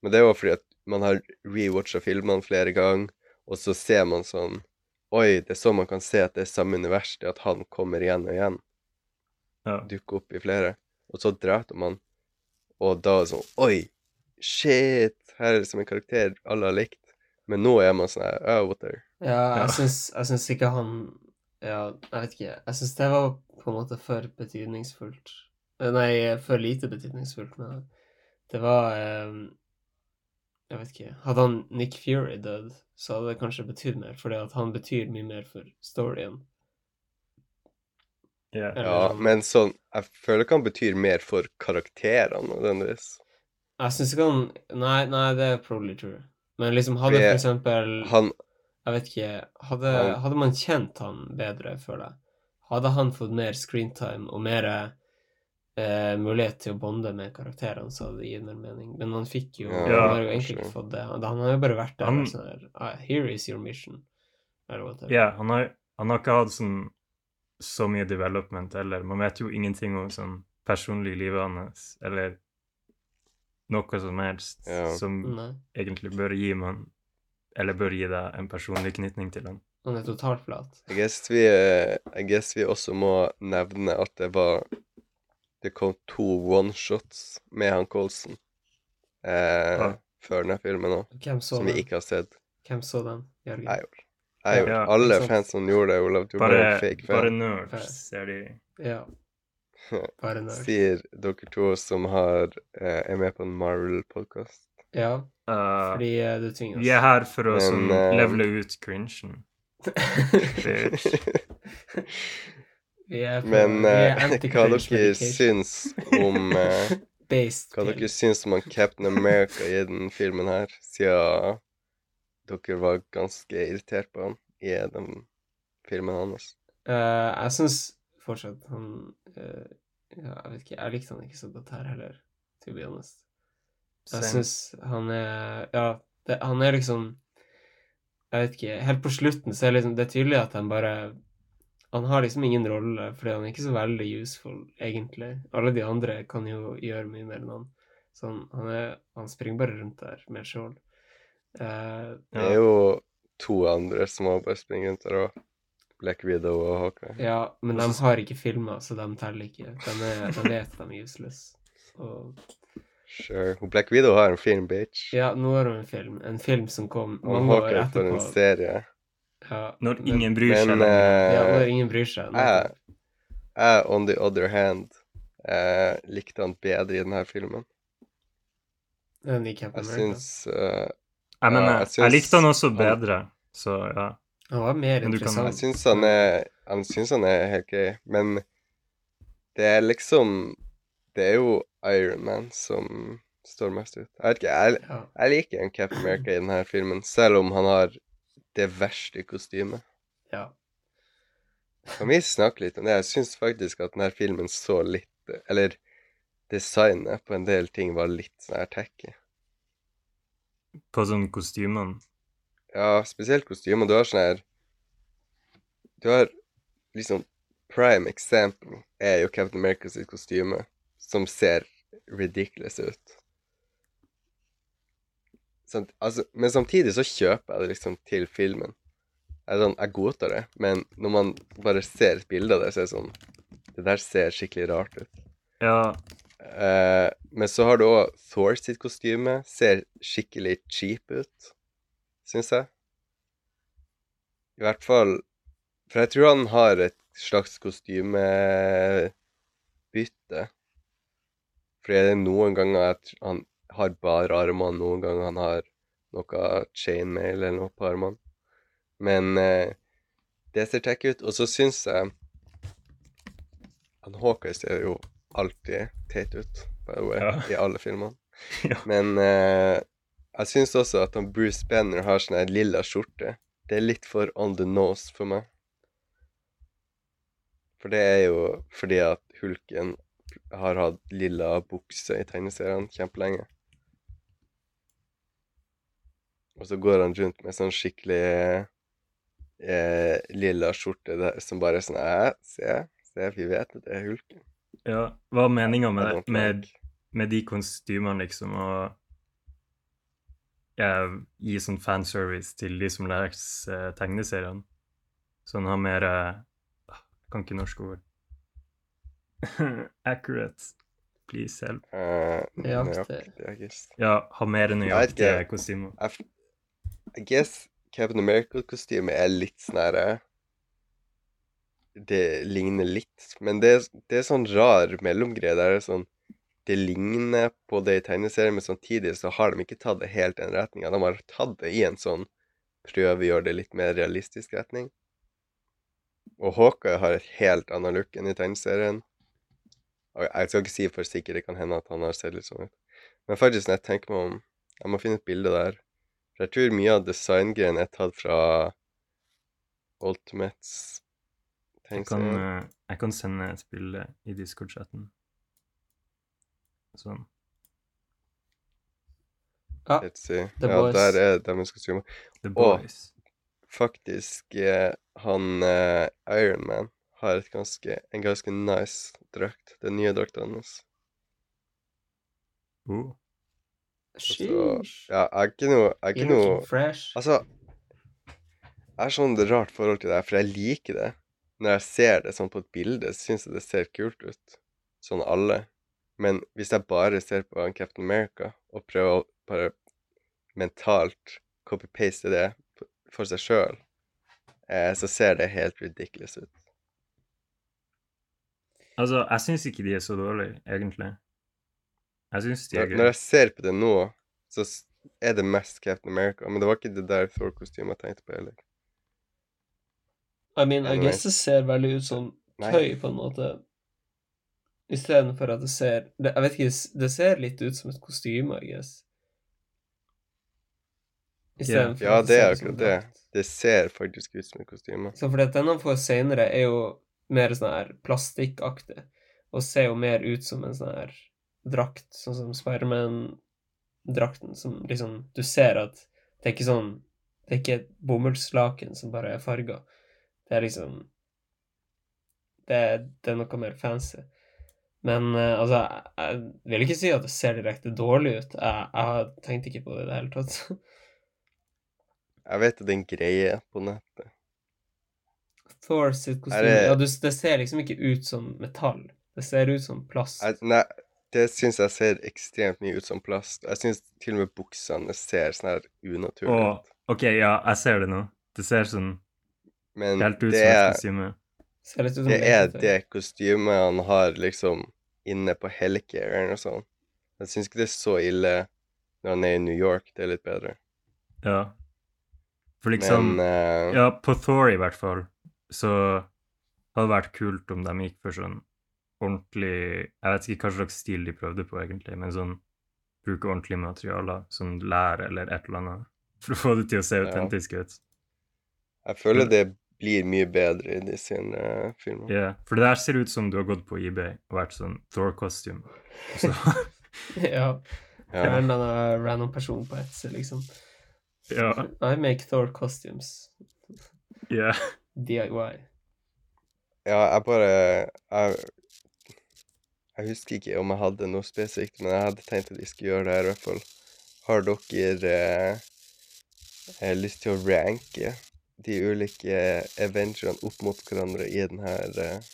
Men det var fordi at man har rewatcha filmene flere ganger, og så ser man sånn Oi, det er sånn man kan se at det er samme univers, det at han kommer igjen og igjen. Ja. Dukker opp i flere. Og så dreper man. Og da er det sånn Oi, shit! Her er det som en karakter alle har likt. Men nå er man sånn her oh, what the Ja, Ja. jeg syns, jeg syns ikke han Ja, jeg vet ikke. Jeg syns det var på en måte for betydningsfullt. Eh, Nei, for lite betydningsfullt, men det var eh, Jeg vet ikke. Hadde han Nick Fury dødd, så hadde det kanskje betydd mer, fordi at han betyr mye mer for storyen. Ja. Ja, sånn- men sånn Jeg føler ikke han betyr mer for karakterene nødvendigvis. Jeg syns ikke han Nei, nei, det er probably true. Men liksom, hadde for eksempel Han Jeg vet ikke Hadde, Han- hadde man kjent han bedre, føler jeg, hadde han fått mer screentime og mer eh, mulighet til å bonde med karakterene, så det gitt mer mening. Men han fikk jo Ja, Han har jo egentlig ikke fått det. Han, han har jo bare vært der Han- sånn her ah, Here is your mission. Eller han har, han har ikke hatt sånn så mye development eller Man vet jo ingenting om sånn personlig livet hans, eller noe som helst Ja. som Nei. egentlig bør gi man Eller bør gi deg en personlig knytning til han. Han er totalt flat. Jeg guess vi, eh, guess vi også må nevne at det var Det kom to one-shots med han Colson eh, Ja. før denne filmen òg, som vi ikke har sett. Hvem så den, Jørgen? Jeg gjorde jeg gjorde. Ja, Alle sant. fansene gjorde det, Olav. Du Bare, bare fake fan. bare nerds, ser de. Ja. Bare nerds. Sier dere to som har, eh, er med på en Marvel-podkast. Ja, Uh, fordi eh, du tvinger oss. vi er her for å Men, sånn eh, levele ut cringen. Men eh, hva dere syns om uh, Hva dere syns om Captain America i den filmen her, siden dere var ganske irritert på han i den filmen hans? Uh, jeg syns fortsatt han uh, ja, Jeg vet ikke, jeg likte han ikke så godt her heller, to be honest. Jeg syns han er Ja, det, han er liksom Jeg vet ikke Helt på slutten så er det liksom Det er tydelig at han bare Han har liksom ingen rolle, fordi han er ikke så veldig useful, egentlig. Alle de andre kan jo gjøre mye mer enn han. Så han, han, er, han springer bare rundt der med et skjold. ja. Det er jo to andre som har bare springer rundt der òg. Black Widow og Hawkeye. ja, men de har ikke filmer, så de teller ikke. De, er, de vet de er useless. Og Sure. Black Widow har en film, bitch. Ja, nå har hun en film. En film som kom mange år får en serie. Ja, Når ingen bryr seg Men lenger. Ja, når eh, ingen bryr seg. jeg, jeg, on the other hand, eh, likte han bedre i denne filmen. Enn i Captain Jeg America. syns uh, Jeg, mener, Ja, jeg jeg, likte han også han- bedre, så ja. Han var mer interessant. kan- Jeg syns han er Han syns han er helt grei, men det er liksom Det er jo Iron Man som står mest ut. Jeg vet ikke, jeg, jeg liker en Captain America i denne filmen, selv om han har det verste kostymet. ja. Kan vi snakke litt om det? Jeg syns faktisk at denne filmen så litt Eller designet på en del ting var litt sånn her tacky. På sånn kostymene. Ja, spesielt kostymer. Du har sånn her Du har liksom Prime example er jo Captain America sitt kostyme, som ser ridiculous ut. Samt, altså, Men samtidig så kjøper jeg det liksom til filmen. Jeg, er sånn, jeg godtar det, men når man bare ser et bilde av det, så er det sånn Det der ser skikkelig rart ut. Ja, Eh, men så har du òg Thor sitt kostyme. Ser skikkelig cheap ut, syns jeg. I hvert fall For jeg tror han har et slags kostymebytte. Fordi det er noen ganger at han har bare armene, noen ganger han har noe chainmail eller noe på armene. Men eh, det ser tech ut. Og så syns jeg Han Hawker ser jo alltid teit ut, by the way, Ja. i alle filmene. Ja. Men eh, jeg syns også at han Bruce Banner har sånn her lilla skjorte. Det er litt for on the nose for meg. For det er jo fordi at Hulken har hatt lilla bukse i tegneseriene kjempelenge. Og så går han rundt med sånn skikkelig eh, lilla skjorte der, som bare er sånn Æ, se, se, vi vet at det er Hulken. ja. Hva er meninga med, det- med, med de kostymene, liksom, og ja, gi sånn fanservice til de som leser eh, tegneseriene? Sånn ha mer eh, ah, kan ikke norsk ord. Accurate. Please help. Uh, Nøyaktig. nøyaktig, Ja, ha mer nøyaktige kostymer. Jeg, I guess Captain America-kostymet er litt sånn herre Det ligner litt, men det, er- det er sånn rar mellomgreie der det er sånn Det ligner på det i tegneserien, men samtidig så har de ikke tatt det helt i den retninga. De har tatt det i en sånn prøve å gjøre det litt mer realistisk retning. Og Hawkeye har et helt annet look enn i tegneserien. Og jeg skal ikke si for sikkert, det kan hende at han har sett litt sånn ut. Men faktisk, når jeg tenker meg om Jeg må finne et bilde der. For jeg tror mye av design-gen er tatt fra Ultimates Jeg kan, eh, jeg kan sende et bilde i Discord-chatten. Sånn. Ja, Let's see. The ja, der er deres kostymer. The Boys. Og Faktisk, eh, han eh, Iron Man har et ganske, en ganske nice drakt. Den nye drakta hans. Oh. Sheesh. Ja, jeg er ikke noe, jeg er ikke noe fresh. Altså Jeg har sånn rart forhold til det her, for jeg liker det. Når jeg ser det sånn på et bilde, så syns jeg det ser kult ut. Sånn alle. Men hvis jeg bare ser på Captain America og prøver å bare mentalt copy-paste det for seg sjøl, eh, så ser det helt ridiculous ut. Altså, jeg syns ikke de er så dårlige, egentlig. Jeg syns de er gøy. når jeg ser på det nå, så er det mest Captain America. Men det var ikke det der Thor-kostymet jeg tenkte på heller. I mean, I guess det ser veldig ut som tøy, på en måte. Istedenfor at det ser det, Jeg vet ikke, det- ser litt ut som et kostyme, I guess. Istedenfor Ja, det, det er akkurat det. Det ser faktisk ut som et kostyme. Så fordi at den han får senere, er jo mer sånn her plastikkaktig, og ser jo mer ut som en sånn her drakt, sånn som Spiderman-drakten, som liksom Du ser at det er ikke sånn Det er ikke et bomullslaken som bare er farga. Det er liksom det, er- det er noe mer fancy. Men uh, altså, jeg, jeg vil ikke si at det ser direkte dårlig ut. Jeg, jeg har tenkt ikke på det i det hele tatt. Jeg vet at det er en greie på nettet. Thor sitt kostyme det- ja, du, Det ser liksom ikke ut som metall. Det ser ut som plast. Jeg, nei, det syns jeg ser ekstremt mye ut som plast. Jeg syns til og med buksene ser sånn her unaturlig ut. ut. OK, ja, jeg ser det nå. Det ser sånn Men helt ut det som et kostyme. det er det kostymet han har liksom inne på Hellcare og sånn. Jeg syns ikke det er så ille når han er i New York. Det er litt bedre. Ja. For liksom Men uh, Ja, på Thor i hvert fall, så hadde det vært kult om de gikk for sånn ordentlig Jeg vet ikke hva slags stil de prøvde på, egentlig, men sånn bruke ordentlige materialer, sånn lær eller et eller annet, for å få det til å se Ja. autentisk ut. jeg føler det blir mye bedre i de sine uh, filmer. Ja, For det der ser ut som du har gått på eBay og vært sånn Thor-costume. Så ja. Ja. En eller annen random person på Etsy, liksom. Ja. I make Thor costumes. Yeah. DIY. Ja, jeg bare jeg, jeg husker ikke om jeg hadde noe spesifikt, men jeg hadde tenkt at vi skulle gjøre det her i hvert fall. Har dere eh, eh, lyst til å ranke de ulike Avengerne opp mot hverandre i denne eh,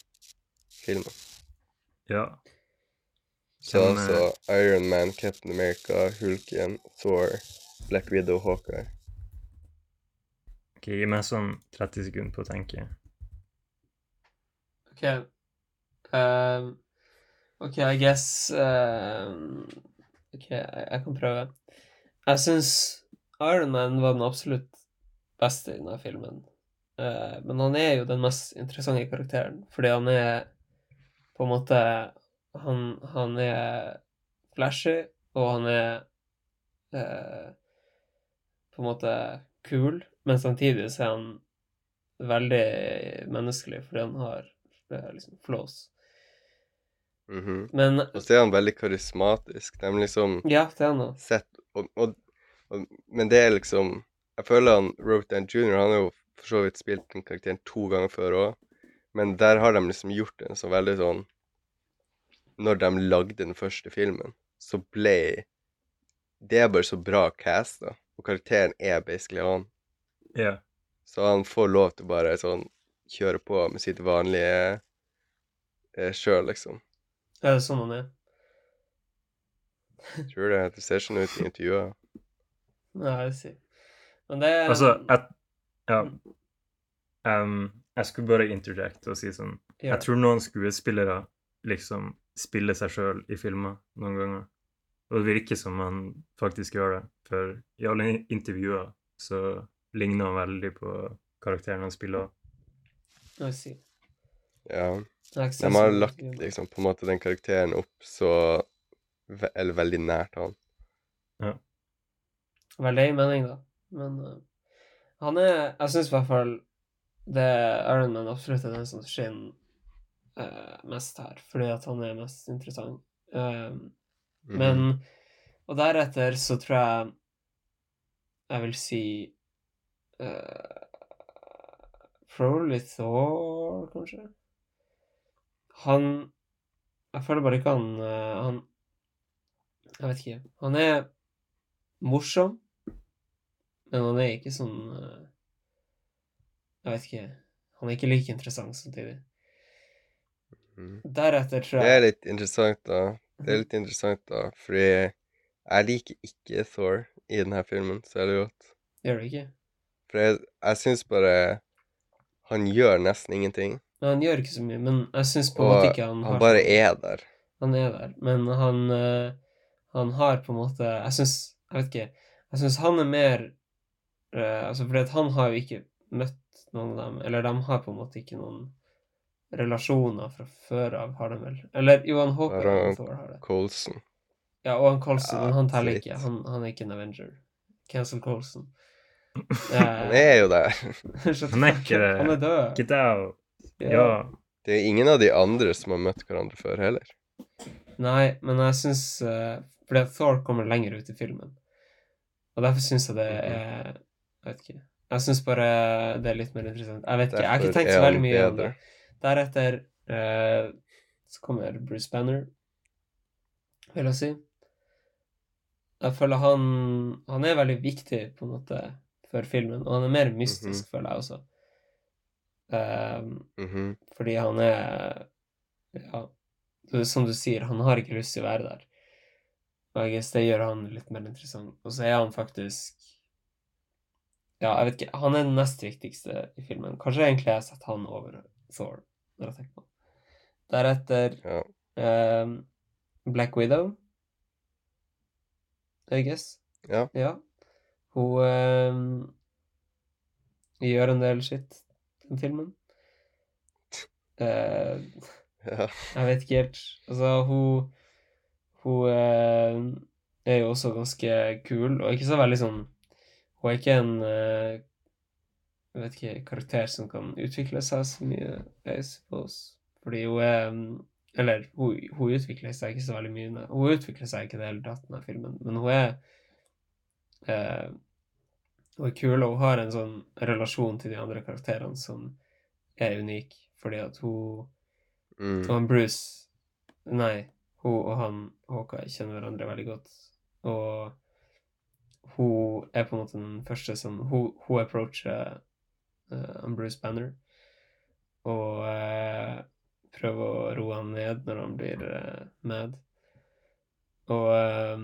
filmen? Ja. Så Hvem, altså Iron Man, Captain America, Hulken, Thor, Black Widow, Hawkeye. Ok, gi meg sånn 30 sekunder på å tenke. OK. Ehm, OK, I guess uh, OK, jeg, jeg kan prøve. Jeg syns Iron Man var den absolutt beste i denne filmen. Uh, men han er jo den mest interessante karakteren, fordi han er på en måte Han, han er flashy, og han er uh, på en måte kul, men samtidig så er han veldig menneskelig, fordi han har eh, liksom flaws. Mhm. Men Og så er han veldig karismatisk. De liksom ja, det er han òg. sett og, og, og, Men det er liksom Jeg føler han Robert Down Jr. Han har jo for så vidt spilt den karakteren to ganger før òg, men der har de liksom gjort en så veldig sånn Når de lagde den første filmen, så ble Det er bare så bra cast, da. og karakteren er basically han. Yeah. Så han får lov til bare sånn kjøre på med sitt vanlige eh, sjøl, liksom. Er det sånn han er? Tror det. Det ser sånn ut i intervjuet. Nei, jeg sier Men det er Altså, jeg Ja. Um, jeg skulle bare interjecte og si sånn Ja. Jeg tror noen skuespillere liksom spiller seg sjøl i filmer noen ganger. Og det virker som han faktisk gjør det. For i alle intervjuer så ligner han veldig på karakteren han spiller. Jeg sier. Ja. De har lagt liksom på en måte den karakteren opp så ve Eller veldig nært han. Veldig mening, da. Men uh, han er Jeg syns i hvert fall det Iron Man absolutt er den som skinner uh, mest her, fordi at han er mest interessant. Uh, mm -hmm. Men Og deretter så tror jeg jeg vil si uh, Probably Thor, kanskje. Han Jeg føler bare ikke han eh, Han Jeg vet ikke. Han er morsom, men han er ikke sånn eh, Jeg vet ikke. Han er ikke like interessant samtidig. Mhm. Deretter tror Det er litt interessant, da. Det er litt interessant, da, fordi jeg liker ikke Thor i denne filmen særlig godt. Gjør du ikke? For jeg, jeg syns bare Han gjør nesten ingenting. Men han gjør ikke så mye. Men jeg syns på en måte ikke han han bare er der. Han er der, men han eh, Han har på en måte Jeg syns Jeg vet ikke. Jeg syns han er mer eh, Altså, fordi at han har jo ikke møtt noen av dem, eller de har på en måte ikke noen relasjoner fra før av, har de vel? Eller jo, han håper Har han- Thor har det. Colson. Ja, og han Colson, Ja, men han teller ikke. Han, han er ikke en Avenger. Cancel Colson. Han er jo der. Han er ikke det. Han er død. Get out! Ja. Det er ingen av de andre som har møtt hverandre før heller. Nei, men jeg syns uh, Fordi Thor kommer lenger ut i filmen. Og derfor syns jeg det Mhm. er Jeg vet ikke. Jeg syns bare det er litt mer interessant. Jeg vet ikke, jeg har ikke tenkt så veldig mye om det. Deretter uh, så kommer Bruce Banner, vil jeg si. Jeg føler han Han er veldig viktig, på en måte, for filmen, og han er mer mystisk, Mhm. føler jeg også. Ehm, -hmm. fordi han er Ja, som du sier, han har ikke lyst til å være der. Og jeg guess det gjør han litt mer interessant. Og så er han faktisk Ja, jeg vet ikke. Han er den nest viktigste i filmen. Kanskje egentlig jeg setter han over Thor, når jeg tenker på det. Deretter Ja. um, Black Widow, I guess. Ja. Ja. Hun um, gjør en del shit den filmen. Uh, ja. jeg vet ikke helt. Altså, hun Hun uh, er jo også ganske kul, og ikke så veldig sånn Hun er ikke en uh, Jeg vet ikke karakter som kan utvikle seg så mye, I suppose. Fordi hun er mm, Eller hun, hun utvikler seg ikke så veldig mye. Hun utvikler seg ikke i det hele tatt, denne filmen, men hun er eh, Hun er kul, og Kulo har en sånn relasjon til de andre karakterene som er unik, fordi at hun Mm. og han Bruce Nei, hun og han Hawkeye kjenner hverandre veldig godt. Og hun er på en måte den første som Hun, hun approacher uh, Bruce Banner og uh, prøver å roe han ned når han blir uh, mad. Og eh,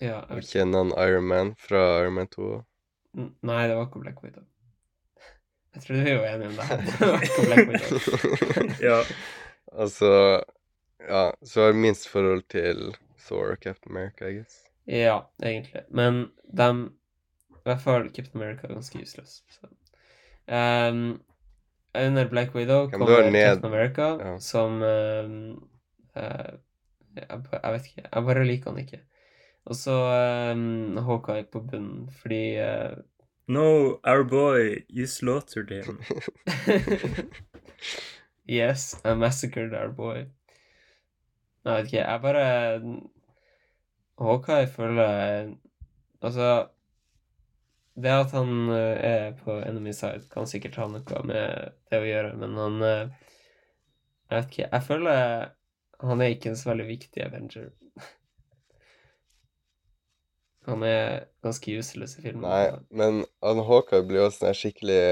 Ja, jeg Og vet kjenner han Iron Man fra Iron Man 2? N- Nei, det var ikke Black Widow. Jeg tror vi er jo enige om det. Det var ikke Black Widow. Ja. altså Ja, så har jeg minst forhold til Thor og Captain America, I guess. Ja, egentlig. Men dem I hvert fall Captain America er ganske useless. Så. Um, under Black Widow Ja, kommer er ned- Captain America, ja. som um, uh, jeg, jeg vet ikke. Jeg bare liker han ikke. Og så um, Hawkeye på bunnen, fordi uh... No, our boy, you slaughtered him. Yes, I massacred our boy. Nei, jeg vet ikke. Jeg bare Hawkeye føler Altså Det at han eh, er på enemy side, kan sikkert ha noe med det å gjøre, men han eh, Jeg vet ikke. Jeg føler han er ikke en så veldig viktig Avenger. Han er ganske useless i filmen. Nei, men han Hawkeye blir også sånn skikkelig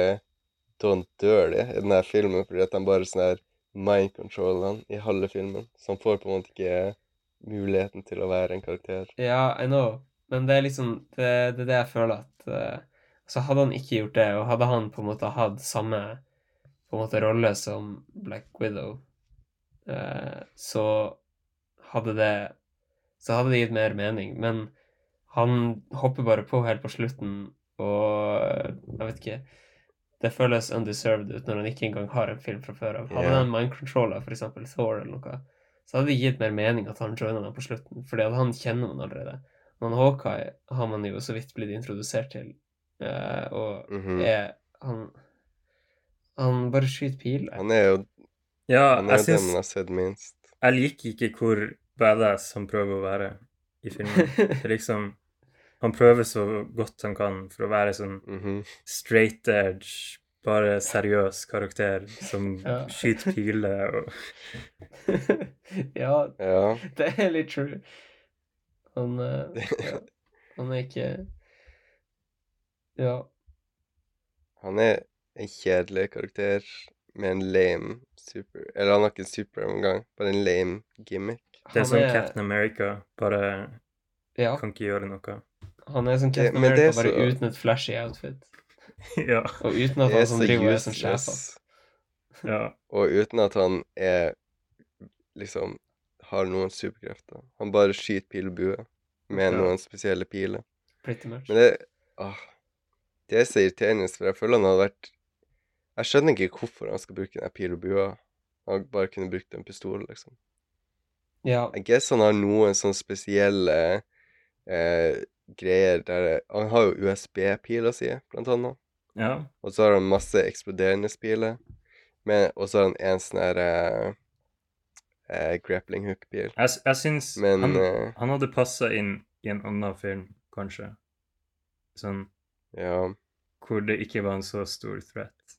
Don't dirty i denne filmen, fordi at han bare sånn her mind control han i halve filmen. Så han får på en måte ikke muligheten til å være en karakter. Ja, I know, men det er liksom Det, det er det jeg føler at uh, Så hadde han ikke gjort det, og hadde han på en måte hatt samme på en måte rolle som Black Widow, uh, så hadde det Så hadde det gitt mer mening. Men han hopper bare på helt på slutten, og eh, jeg vet ikke Det føles undeserved ut når han ikke engang har en film fra før av. Hadde han mind controller, eksempel Thor eller noe, så hadde det gitt mer mening at han joina dem på slutten, fordi at han kjenner man allerede. Men Hawkeye har man jo så vidt blitt introdusert til, og og -hmm. er Han Han bare skyter piler. Han er jo, Ja, han er jeg den jeg har sett minst. Jeg liker ikke hvor badass han prøver å være i filmen. Det er liksom Han prøver så godt han kan for å være sånn Mhm. straight edge, bare seriøs karakter som Ja. skyter piler og ja, Ja. det er litt true. Han eh, ja, Han er ikke Ja. Han er en kjedelig karakter med en lame super... Eller han har ikke en super engang, bare en lame gimmick. Det er som Captain America, bare Ja, kan ikke gjøre noe. Han er som Captain men det er America, bare så- uten et flashy outfit. ja. Og uten at han er som driver er som sjef. ja. Og uten at han er liksom har noen superkrefter. Han bare skyter pil og bue med Ja. noen spesielle piler. Pretty much. Men det åh, Det er så irriterende, for jeg føler han hadde vært Jeg skjønner ikke hvorfor han skal bruke den pil og bua. Han bare kunne brukt en pistol, liksom. Ja, Jeg guess han har noen sånne spesielle eh, greier der Han har jo USB-pila si, blant annet. ja. Og så har han masse eksploderende piler. Og så har han en sånn her eh, eh, grappling hook-pil. Jeg, jeg syns Men han, eh, han hadde passa inn i en annen film, kanskje. Sånn ja hvor det ikke var en så stor threat.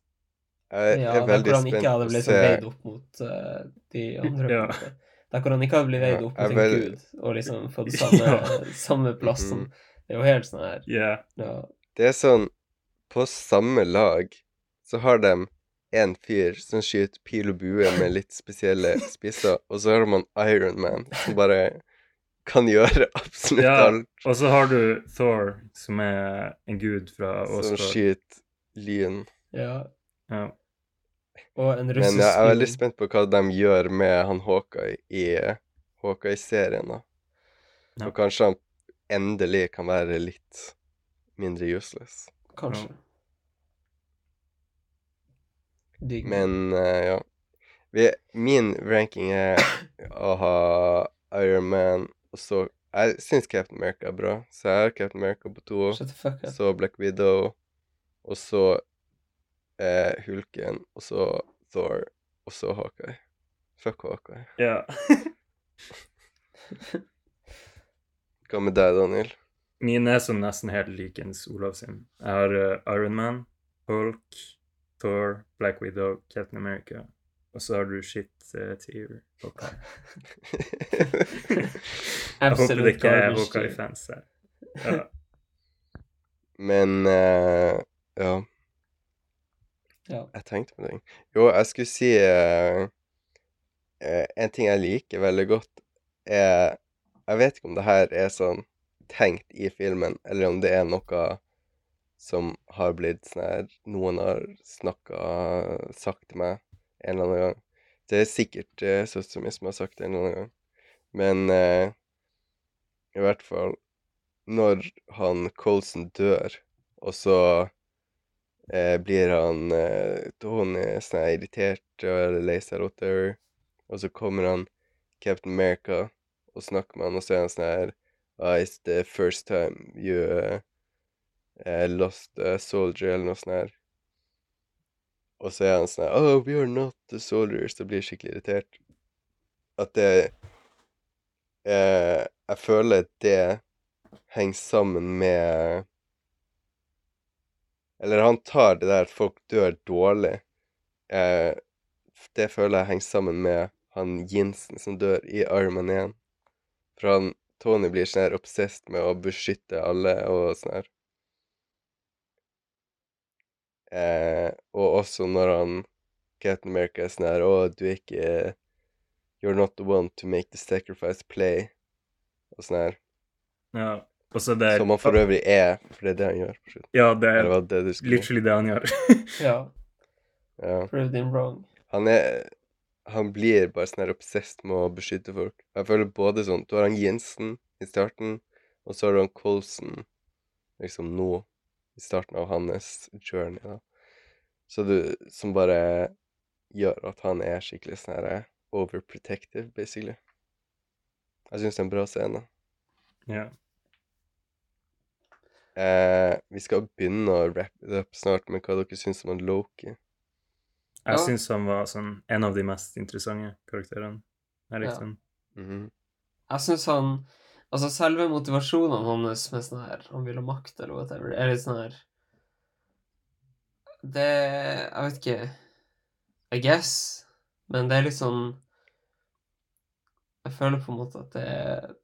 Jeg ja er der veldig hvor han ikke hadde på å blitt se veid opp mot uh, de andre. Ja. Der hvor han ikke har blitt veid opp mot en vel- gud og liksom fått samme, Ja. samme plassen. som Mhm. Det er jo helt sånn her Yeah. ja. Det er sånn På samme lag så har de en fyr som skyter pil og bue med litt spesielle spisser, og så har man Iron Man som bare kan gjøre absolutt Ja, alt. og så har du Thor, som er en gud fra Som Oscar. skyter lyn. ja. Ja. Og en Men russisk jeg er veldig spent på hva de gjør med han Hawkeye i Hawkeye-serien, da. Ja. Og kanskje han endelig kan være litt mindre useless. Kanskje. Digg. Men uh, ja. Vi, min ranking er å ha Iron Man, og så Jeg syns Captain America er bra, så jeg har Captain America på to. Så Black Widow, og så eh, Hulken, og så Thor, og så Hawkeye. Fuck Hawkeye. ja. Hva med deg, Daniel? Mine er sånn nesten helt likens Olav sin. Jeg har uh, Iron Man, Hulk, Thor, Black Widow, Captain America. Og så har du shit uh, tier. Okay. Jeg håper det ikke er. Hawkeye-fans her. Ja. Men uh, ja, Ja. jeg tenkte på ting. Jo, jeg skulle si eh, eh, En ting jeg liker veldig godt, er Jeg vet ikke om det her er sånn tenkt i filmen, eller om det er noe som har blitt sånn her Noen har snakka Sagt til meg en eller annen gang. Det er sikkert uh, søstera mi som har sagt det en eller annen gang. Men eh, i hvert fall Når han Colson dør, og så eh, blir han eh, Tony sånn irritert og lei seg rotter, og så kommer han Captain America og snakker med han, og så er han sånn her ah, It's the first time you uh, lost a soldier, eller noe sånt her. Og så er han sånn her Oh, we are not the soldiers. Og blir skikkelig irritert. At det eh, Jeg føler det henger sammen med Eller han tar det der at folk dør dårlig. Eh, det føler jeg henger sammen med han Jensen som dør i Iron Man 1. For han Tony blir sånn her obsessed med å beskytte alle og sånn her. Eh, og også når han Captain America er sånn her Å, du er ikke You're not the one to make the sacrifice play. Og sånn her. ja. Og så det Som han for øvrig er, for det er det han gjør. Ja, det er det det literally det han gjør. ja. Ja. Proved him wrong. Han er Han blir bare sånn her obsessed med å beskytte folk. Jeg føler både sånn Du har han Jensen i starten, og så har du han Colson liksom nå, i starten av hans journey, da. Så du Som bare gjør at han er skikkelig sånn her overprotective, basically. Jeg syns det er en bra scene. ja. Eh, vi skal begynne å wrap it up snart med hva dere syns om han Loki. Jeg Ja. syns han var sånn en av de mest interessante karakterene. Jeg likte Ja. han. -hmm. Jeg syns han Altså, selve motivasjonen hans med sånn her Han vil ha makt, eller whatever, er litt sånn her Det Jeg vet ikke I guess. Men det er litt sånn Jeg føler på en måte at det er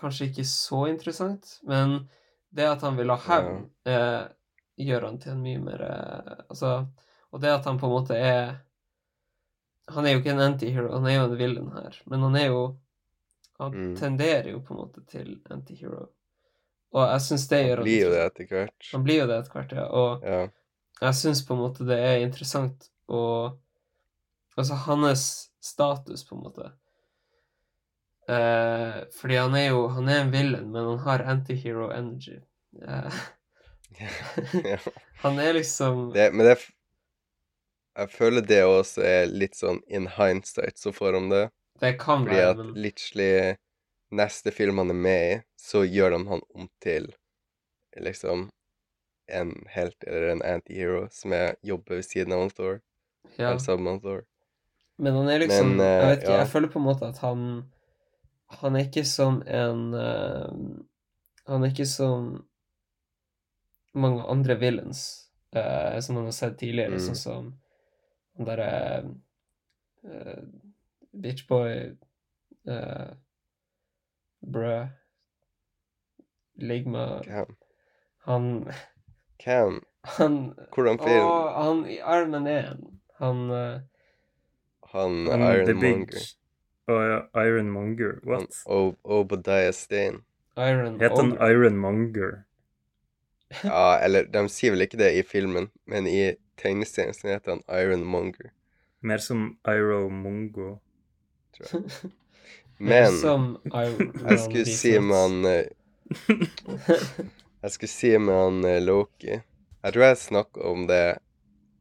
kanskje ikke så interessant, men det at han vil ha hevn, eh, gjør han til en mye mer eh, Altså Og det at han på en måte er Han er jo ikke en antihero, han er jo en villain her, men han er jo Han Mm. tenderer jo på en måte til antihero. Og jeg syns det gjør Han blir jo det etter hvert. Han blir jo det etter hvert, ja. Og Ja. jeg syns på en måte det er interessant å Altså hans status, på en måte. Eh, fordi han er jo Han er en villain, men han har antihero energy. Uh, han er liksom Det, men det Jeg føler det også er litt sånn in hindsight så får han det. Det kan Fordi være, at literally neste film han er med i, så gjør de han om til liksom en helt eller en antihero som jeg jobber ved siden av han Thor. ja. Eller sammen med han Thor. Men han er liksom Men, uh, Jeg vet ikke, ja. jeg føler på en måte at han Han er ikke som en uh, Han er ikke som mange andre villains uh, som man har sett tidligere, Mm. sånn som han derre uh, Bitchboy uh, Brø Ligma Cam. Han Cam. Han Hvordan film? Å, han i Iron Man 1 Han uh, Han Han, Iron Monger. Big Ja, Iron Monger. What? Obadiah Stane. Iron Het han Iron Monger? Ja, eller de sier vel ikke det i filmen, men i tegneserien så heter han Iron Monger. Mer som Iro Mongo. Men jeg. Men jeg skulle si med han eh, Jeg skulle si med han eh, Loki Jeg tror jeg snakka om det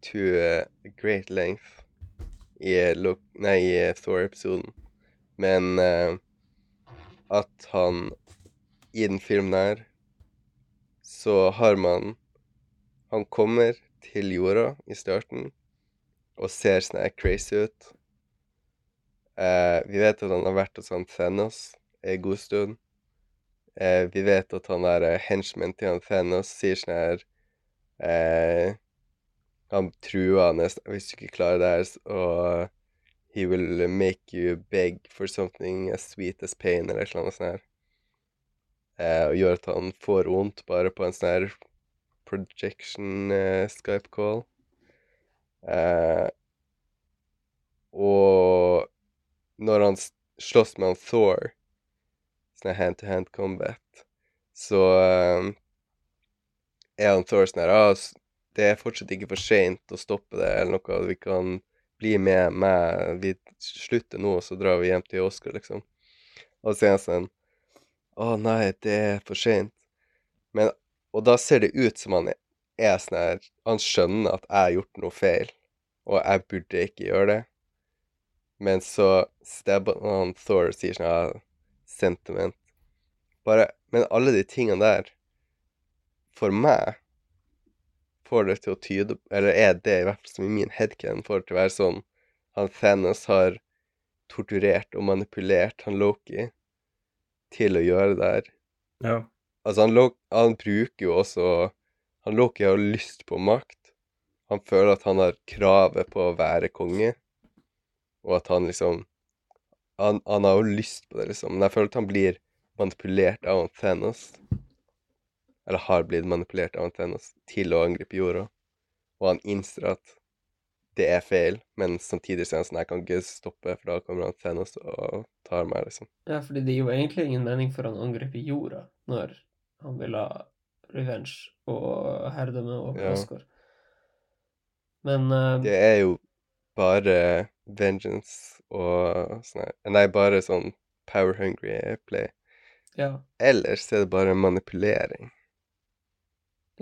to eh, great length i, eh, nei, i eh, Thor-episoden. Men eh, at han i den filmen her så har man Han kommer til jorda i starten og ser sånn her crazy ut. Eh, vi vet at han har vært hos han Thanos en god stund. Eh, vi vet at han der eh, henchman til han Thanos sier sånn her eh, Han truer han nesten Hvis du ikke klarer det her, så He will make you beg for something as sweet as pain, eller et eller annet sånt her. Eh, og gjør at han får vondt bare på en sånn her projection eh, Skype call. Eh, og når han slåss med han Thor, sånn her hand-to-hand combat, så eh, er han Thor sånn her ah, Det er fortsatt ikke for seint å stoppe det, eller noe. Vi kan bli med meg. Vi slutter nå, og så drar vi hjem til Oscar, liksom. Og så er han sånn Å nei, det er for seint. Men Og da ser det ut som han er sånn her Han skjønner at jeg har gjort noe feil, og jeg burde ikke gjøre det. Men så stabber han Thor og sier sånn ja, Sentiment. Bare Men alle de tingene der, for meg får det til å tyde Eller er det i hvert fall som i min headcan får det til å være sånn Han Thanos har torturert og manipulert han Loki til å gjøre det her. Ja. Altså, han, han bruker jo også Han Loki har jo lyst på makt. Han føler at han har kravet på å være konge, og at han liksom Han, han har jo lyst på det, liksom. Men jeg føler at han blir manipulert av han Thanos. Eller har blitt manipulert av Antennas til å angripe jorda. Og han innser at det er feil, men samtidig så er han sånn Jeg kan ikke stoppe, for da kommer han Thanos og tar meg, liksom. Ja, fordi det gir jo egentlig ingen mening for han å angripe jorda når han vil ha revenge og herredømme over Ja. Oscar. Men uh, Det er jo bare vengeance og sånn Nei, bare sånn power hungry play. ja, Ellers er det bare manipulering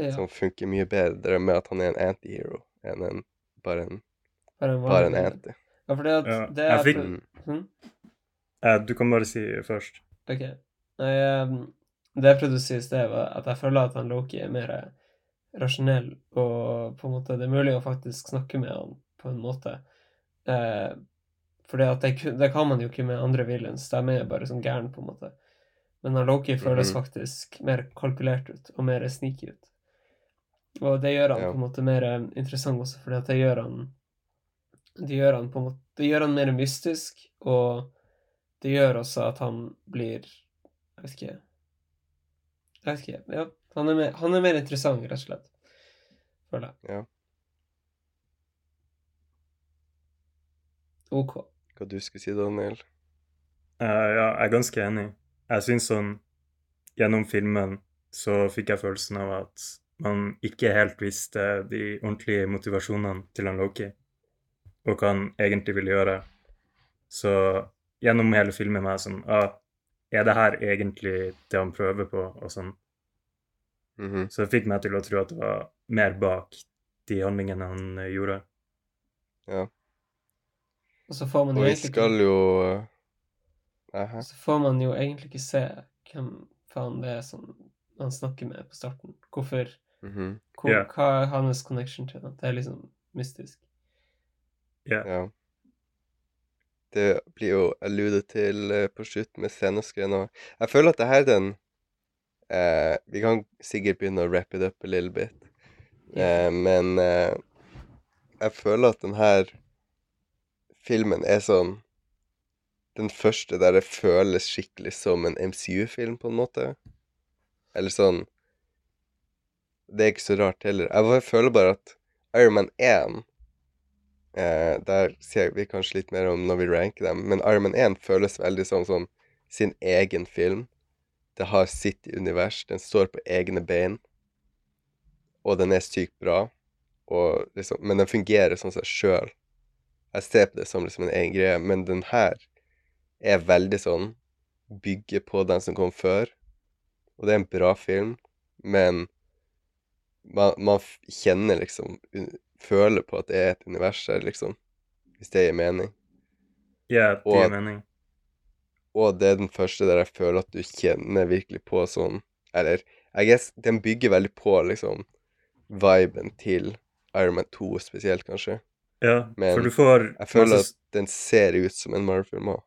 ja som funker mye bedre med at han er en antihero enn en, bare en, bare en bare en anti. Ja, fordi at Ja, det jeg er fikk- Mm. Hm? Eh, du kan bare si først. Ok. Nei, ehm, det jeg prøvde å si i sted, var at jeg føler at han Loki er mer rasjonell, og på en måte det er mulig å faktisk snakke med han på en måte. Eh, fordi at det, det kan man jo ikke med andre villains, de er bare sånn gæren, på en måte. Men han Loki føles Mhm. faktisk mer kalkulert ut, og mer sneaky ut. Og det gjør han Ja. på en måte mer eh, interessant også, fordi at det gjør han det gjør han på en måte Det gjør han mer mystisk, og det gjør også at han blir Jeg vet ikke Jeg vet ikke. Ja, han er mer, han er mer interessant, rett og slett. Føler jeg. Ja. OK. Hva du skulle si, Daniel? Uh, ja, jeg er ganske enig. Jeg syns sånn Gjennom filmen så fikk jeg følelsen av at man ikke helt visste de ordentlige motivasjonene til han Loki, og hva han egentlig ville gjøre. Så gjennom hele filmen var jeg sånn ah, Er det her egentlig det han prøver på? Og sånn. Mhm. Så det fikk meg til å tro at det var mer bak de handlingene han eh, gjorde. Ja. Og så får man Og jo vi egentlig skal ikke, jo Aha. så får man jo egentlig ikke se hvem faen det er som han snakker med på starten. Hvorfor Mhm. hvor, yeah. Hva er hans connection til det? Det er liksom mystisk. Ja. Ja. Det blir jo alludet til eh, på slutt med scenescreen og Jeg føler at det her er den eh, Vi kan sikkert begynne å wrap it up a little bit, eh, men eh, jeg føler at den her filmen er sånn Den første der det føles skikkelig som en MCU-film, på en måte. Eller sånn Det er ikke så rart heller. Jeg bare føler bare at Iron Man 1 eh, Der ser vi kanskje litt mer om når vi ranker dem, men Iron Man 1 føles veldig sånn som sin egen film. Det har sitt univers, den står på egne bein, og den er sykt bra. Liksom, men den fungerer som seg sjøl. Jeg ser på det som liksom en egen greie, men den her er veldig sånn Bygger på den som kom før. Og det er en bra film, men man, man kjenner liksom Føler på at det er et univers her, liksom. Hvis det gir mening. Ja, det gir mening. Og det er den første der jeg føler at du kjenner virkelig på sånn Eller I guess den bygger veldig på liksom viben til Iron Man 2 spesielt, kanskje. Ja, men for du får Jeg føler masse, at den ser ut som en Marvel-film òg.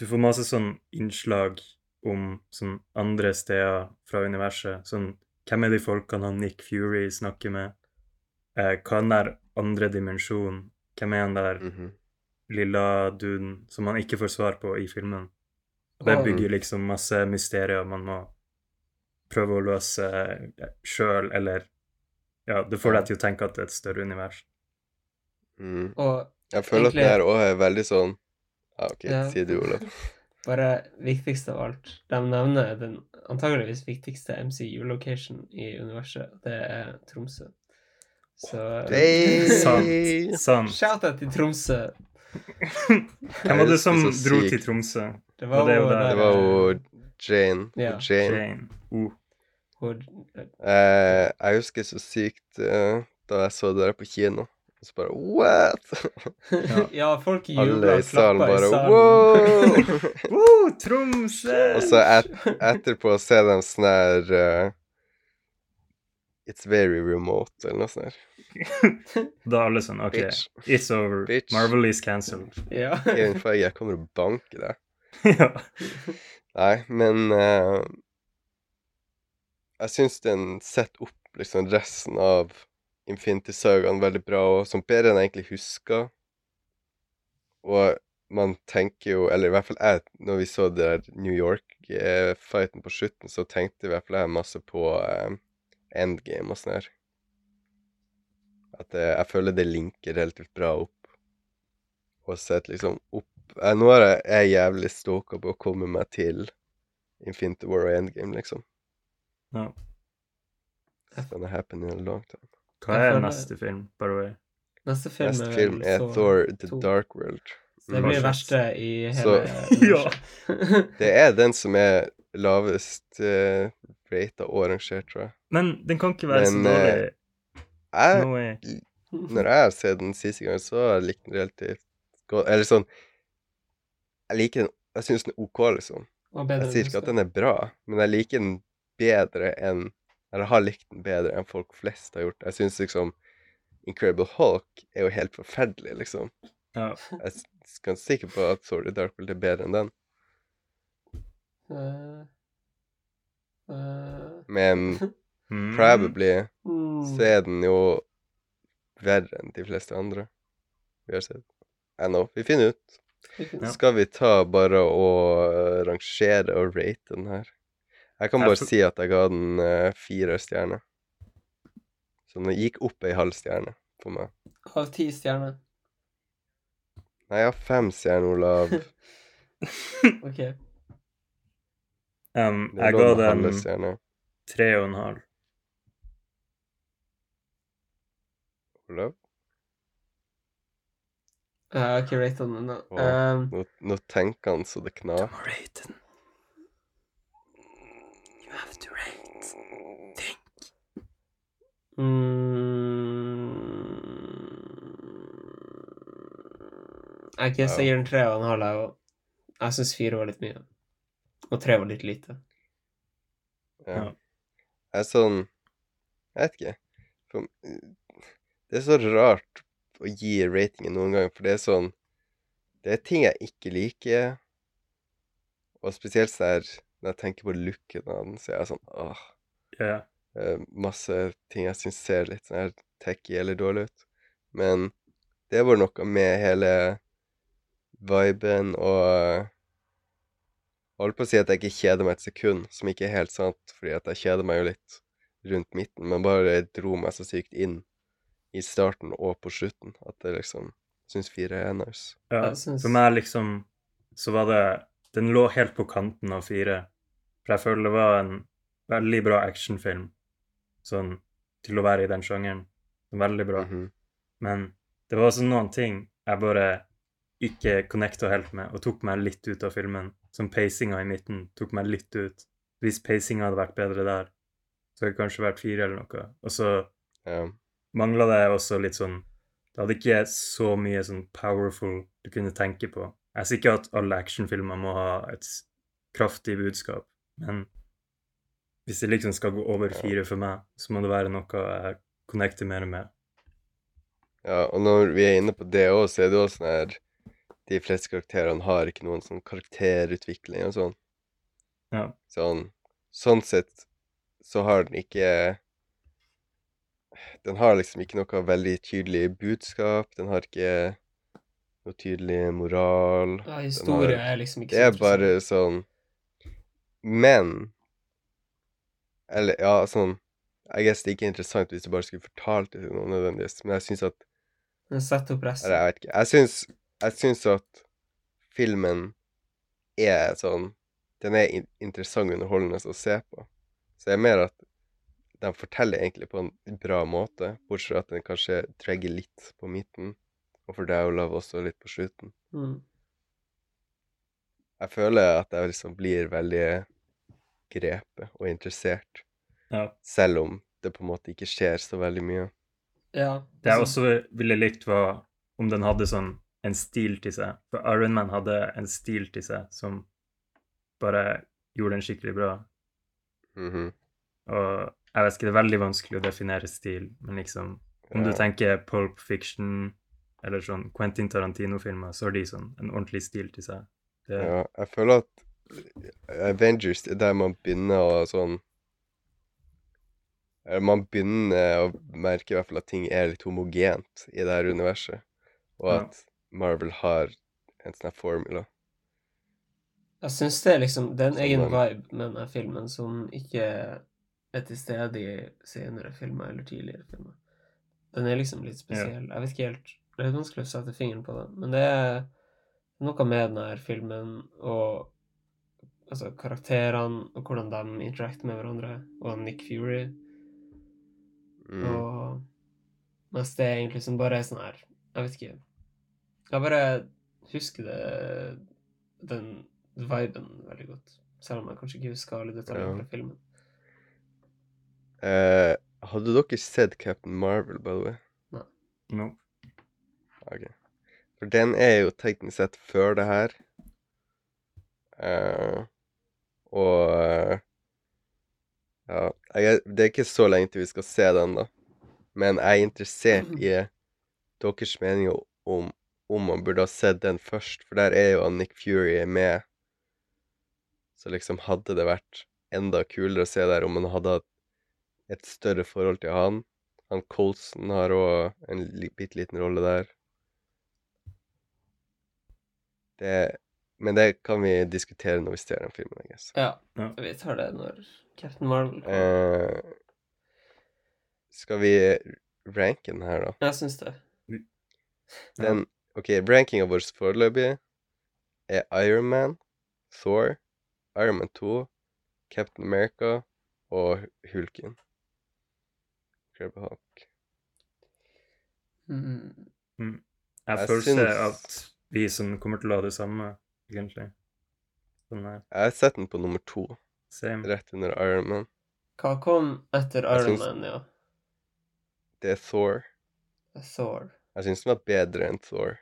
du får masse sånn innslag om sånn andre steder fra universet. Sånn hvem er de folkene han Nick Fury snakker med? Eh, hva er den der andre dimensjonen? Hvem er han der? Mhm. lilla duden som man ikke får svar på i filmen. Og det bygger liksom masse mysterier man må prøve å løse sjøl, eller Ja, det får deg til å tenke at det er et større univers. Mm. Og Jeg føler Egentlig- at det her òg er veldig sånn Ja, OK, Ja. si det, Olav. bare viktigst av alt, de nevner den antageligvis viktigste MCU-location i universet, det er Tromsø. Så Hey! Sant. Sant. Shout-out til Tromsø. Hvem var det som Det dro til Tromsø? Det var, det der- Det var jo Jane. Ja. Jane. Jane. Uh. hvor- Uh, jeg husker så sykt uh, da jeg så det der på kino. Så bare What?! Ja. ja, folk jubla i og salen klappa i bare salen. Wow! Oh, Tromsø! Og så et, etterpå ser er de sånn her uh, It's very remote, eller noe sånt. her. Da er alle sånn OK, Bitch. it's over. Bitch. Marvel is cancelled. ja. Even Feige, jeg kommer og banker deg. ja. Nei, men uh, Jeg syns den setter opp liksom resten av Infinity-sagaen veldig bra, og som bedre enn jeg egentlig husker. Og man tenker jo, eller i hvert fall jeg, når vi så det der New York-fighten på slutten, så tenkte i hvert fall jeg masse på eh, endgame og sånn her. At det, jeg føler det linker relativt bra opp. Og sett liksom opp jeg, Nå er jeg, jeg er jævlig stoka på å komme meg til Infinity War og Endgame, liksom. Ja. It's gonna happen in a long time. Hva er føler- neste film, by the way? Neste film Neste er film er, er så- Thor The to. Dark World. Så det blir det verste i hele Så- Ja. Det er den som er lavest uh, rata og arrangert, tror jeg. Men den kan ikke være så Men, så dårlig. jeg No. Når jeg har sett den siste gangen, så har jeg likt den relativt godt. Eller sånn Jeg liker den Jeg syns den er OK, liksom. Jeg sier ikke at den er bra, men jeg liker den bedre enn Eller har likt den bedre enn folk flest har gjort. Jeg syns liksom Incredible Hulk er jo helt forferdelig, liksom. Ja. Jeg er ganske sikker på at of Dark World er bedre enn den. Eh, eh, Men Mm. probably mm. så er den jo verre enn de fleste andre vi har sett. I know. Vi finner ut. Ja. Skal vi ta bare og rangere og rate den her? Jeg kan bare si at jeg ga den uh, fire stjerner. Så den gikk opp ei halv stjerne på meg. Av ti stjerner. Nei, jeg har fem stjerner, Olav. OK. Um, jeg ga den tre og en halv. Olav? Jeg har ikke rata den ennå. Nå, tenker han så det knar. må rate den. Have to rate. Think. mm, Jeg kan Ja. si den tre og en halv, jeg òg. Jeg syns fire var litt mye. Og tre var litt lite. Ja. Jeg er sånn Jeg vet ikke. For, det er så rart å gi ratingen noen gang, for det er sånn Det er ting jeg ikke liker, og spesielt sånn her når jeg tenker på looken av den, så er jeg sånn åh. Yeah. Uh, masse ting jeg syns ser litt sånn her tacky eller dårlig ut. Men det var noe med hele viben og Holdt på å si at jeg ikke kjeder meg et sekund, som ikke er helt sant, fordi at jeg kjeder meg jo litt rundt midten, men bare dro meg så sykt inn i starten og på slutten at jeg liksom syns fire er nice. ja. For meg, liksom, så var det Den lå helt på kanten av fire. For jeg føler det var en veldig bra actionfilm, sånn til å være i den sjangeren. Veldig bra. Mhm. Men det var også noen ting jeg bare ikke connecta helt med, og tok meg litt ut av filmen. Som pacinga i midten tok meg litt ut. Hvis pacinga hadde vært bedre der, så hadde det kanskje vært fire eller noe. Og så Ja. mangla det også litt sånn Det hadde ikke så mye sånn powerful du kunne tenke på. Jeg sier ikke at alle actionfilmer må ha et kraftig budskap, men hvis det liksom skal gå over fire for meg, så må det være noe jeg connecter mer med. Ja, og når vi er inne på det òg, så er det også sånn her De fleste karakterene har ikke noen sånn karakterutvikling og sånn. Ja. Sånn, sånn sett så har den ikke Den har liksom ikke noe veldig tydelig budskap. Den har ikke noe tydelig moral. Ja, historie har- er liksom ikke så Det er bare sånn Men Eller ja, sånn Jeg guess det er ikke interessant hvis du bare skulle fortalt det til noen nødvendigvis, men jeg syns at Den setter opp resten. Eller jeg vet ikke. Jeg syns, jeg syns at filmen er sånn Den er in interessant og underholdende å se på. Så det er mer at de forteller egentlig på en bra måte, bortsett fra at den kanskje dragger litt på midten, og for deg, Olav, også litt på slutten. Mm. Jeg føler at jeg liksom blir veldig grepet og interessert, Ja. selv om det på en måte ikke skjer så veldig mye. Ja. Det jeg også ville likt, var om den hadde sånn en stil til seg. For Iron Man hadde en stil til seg som bare gjorde den skikkelig bra. Mhm. Og jeg vet ikke, det er veldig vanskelig å definere stil, men liksom Om du tenker Pulp Fiction eller sånn Quentin Tarantino-filmer, så har de sånn en ordentlig stil til seg. Det, Ja, jeg føler at Avengers er der man begynner å sånn eller Man begynner å merke i hvert fall at ting er litt homogent i det her universet, og Ja. at Marvel har en sånn formula. Jeg syns det er liksom Det er en egen vibe med denne filmen som ikke er til stede i senere filmer eller tidligere filmer. Den er liksom litt spesiell. Jeg vet ikke helt Det er vanskelig å sette fingeren på det, men det er noe med denne filmen og altså karakterene og hvordan de interacter med hverandre, og Nick Fury. Mm. Og mens det er egentlig som bare er sånn her Jeg vet ikke. Jeg bare husker det den viben veldig godt. Selv om jeg kanskje ikke husker alle detaljer Ja. fra filmen. Uh, hadde dere sett Captain Marvel, by the way? Nei. no. Ok. For den er jo teknisk sett før det her. Uh, og uh, Ja, jeg, det er ikke så lenge til vi skal se den, da. Men jeg er interessert i deres meninger om om man burde ha sett den først, for der er jo Nick Fury med. Så liksom hadde det vært enda kulere å se der om man hadde hatt et større forhold til han. Han Colson har òg en bitte liten rolle der. Det Men det kan vi diskutere når vi ser den filmen, I guess. Ja, Ja. vi tar det når Captain Marvel kommer. Eh, skal vi ranke den her, da? Jeg syns det. Den OK, rankinga vår foreløpig er Iron Man, Thor, Iron Man 2, Captain America og Hulken. Incredible Mm. Mm. Jeg Jeg føler syns- at vi som kommer til å ha det samme, egentlig. Sånn her. Jeg har sett den på nummer to, Same. rett under Iron Man. Hva kom etter Iron Man, ja? Det er Thor. Thor. Jeg syns den var bedre enn Thor.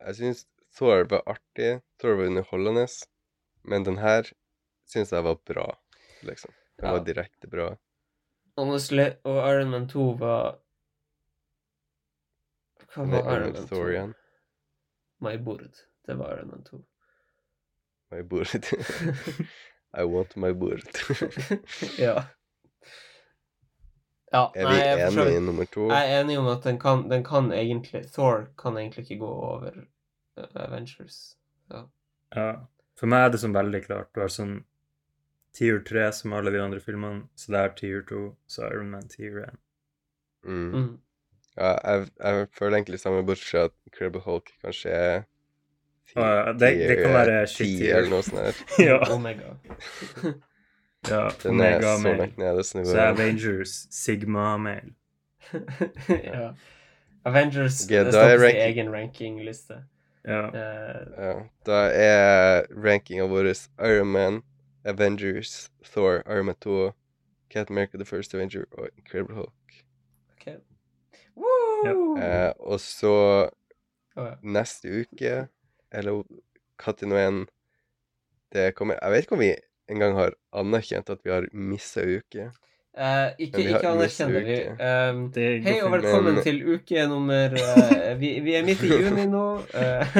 Jeg syns Thor var artig, Thor var underholdende, men den her syns jeg var bra, liksom. Den Ja. var direkte bra. Honestly, og Iron Man 2 var Hva Den var det 2? Igjen. My Bord. Det var Iron Man 2. My board. I want my board. ja. Ja, er vi enige i nummer to? Jeg er enig om at den kan, den kan egentlig Thor kan egentlig ikke gå over uh, Avengers. Ja. Ja. For meg er det sånn veldig klart. Du har sånn tier 3 som alle de andre filmene, så det er tier 2, så Iron Man tier 1. Mm. Mm. Ja, jeg, jeg føler egentlig samme, bortsett fra at Incredible Hulk kanskje er ti, ja, det- det kan være shit ti eller noe sånt. her. ja. Omega. ja. Den er så mail. langt nede. Så Så er Avengers Sigma-mail. ja. Avengers okay, det står på sin ranking- egen rankingliste. Ja. Uh, Ja, da er rankinga vår Iron Man, Avengers, Thor, Iron Man 2, Cat America The First Avenger og Incredible Hulk. Eh, og så oh, ja. neste uke, eller når nå enn det kommer Jeg vet ikke om vi engang har anerkjent at vi har missa uke. Uh, ikke ikke anerkjenner Vi, ehm, går hei og velkommen Men- til uke nummer uh, vi, vi er midt i juni nå. eh,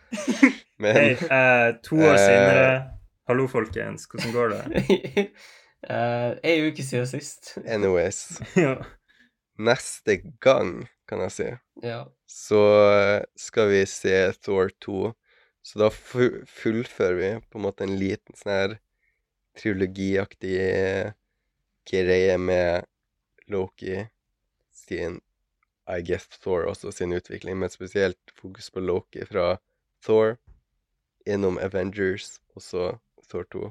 Men Hei, eh, to år senere Hallo, folkens. Hvordan går det? eh, Ei uke siden sist. NOS. ja. Neste gang, kan jeg si, Ja. så eh, skal vi se Thor 2. Så da fullfører vi på en måte en liten sånn her trilogiaktig eh, greie med Loki sin I guess Thor også sin utvikling, men spesielt fokus på Loki fra Thor innom Avengers og så Thor 2.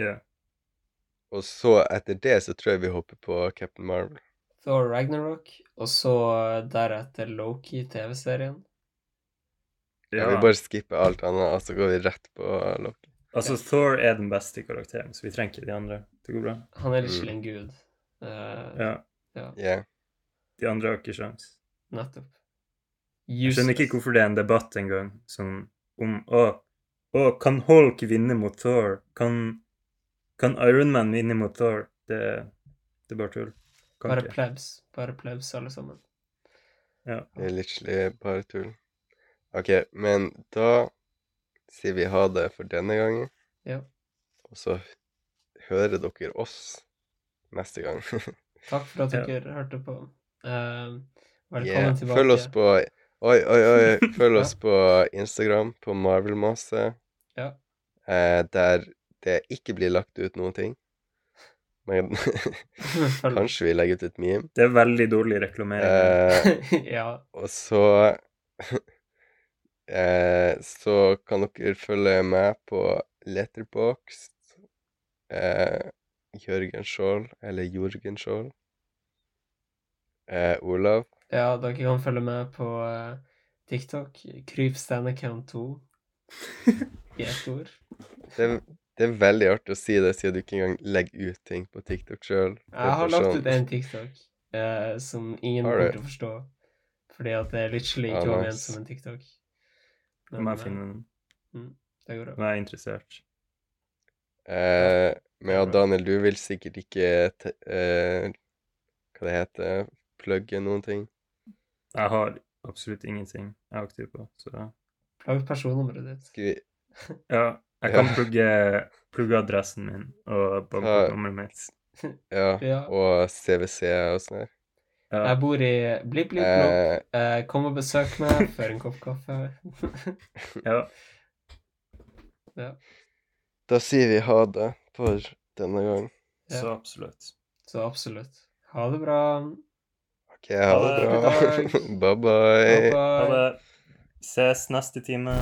Ja. Og så etter det så tror jeg vi hopper på Captain Marvel. Thor Ragnarok, og så deretter Loki, TV-serien. Ja. Vi bare skipper alt annet, og så går vi rett på Loki. Altså, Thor er den beste karakteren, så vi trenger ikke de andre. Det går bra. Han er litt Mm. en gud. Uh, Ja. ja, Yeah. De andre har ikke sjans. nettopp. Jeg skjønner ikke hvorfor det er en debatt engang sånn om å, å, kan Hulk vinne mot Thor? Kan, kan Iron Man vinne mot Thor? Det, det er bare tull. Kan Bare ikke. plebs. Bare plebs, alle sammen. Ja. Det er literally bare tull. OK, men da sier vi ha det for denne gangen. Ja. Og så hører dere oss neste gang. Takk for at Ja. dere hørte på. Uh, velkommen Yeah. tilbake. Følg oss på Oi, oi, oi. Følg Ja. oss på Instagram, på Marvelmasse. Ja. Eh, der det ikke blir lagt ut noen ting. Men kanskje vi legger ut et meme. Det er veldig dårlig reklamering. Eh, ja. og så eh, Så kan dere følge med på Letterboxd. Eh, Jørgen Skjold, eller Jorgen Skjold. Eh, Olav. ja, dere kan følge med på eh, TikTok. Kryp standaccount 2 i ett ord. Det, det er veldig artig å si det, siden du ikke engang legger ut ting på TikTok sjøl. Jeg har lagt ut en TikTok eh, som ingen burde kommer til å forstå. Fordi at det er literally slik ikke var ment nice. som en TikTok. Må jeg eh, finne den? det går Nå bra. er jeg interessert. Eh, men ja, Daniel, du vil sikkert ikke te eh, Hva det heter Plugge noen ting? Jeg har absolutt ingenting jeg er aktiv på, så Lag personnummeret ditt. Skal vi Ja, jeg kan plugge, plugge adressen min og bankkortnummeret mitt. Ja, Ja. og CWC og sånn her. Ja. Jeg bor i Blipp Blipp Blopp. Eh, Eh, kom og besøk meg før en kopp kaffe. ja, ja. da sier vi ha det for denne gang. Ja. så absolutt. Så absolutt. Ha det bra. OK, ha det Ha det. bra. Bye bye. Bye Ha det. Ses neste time.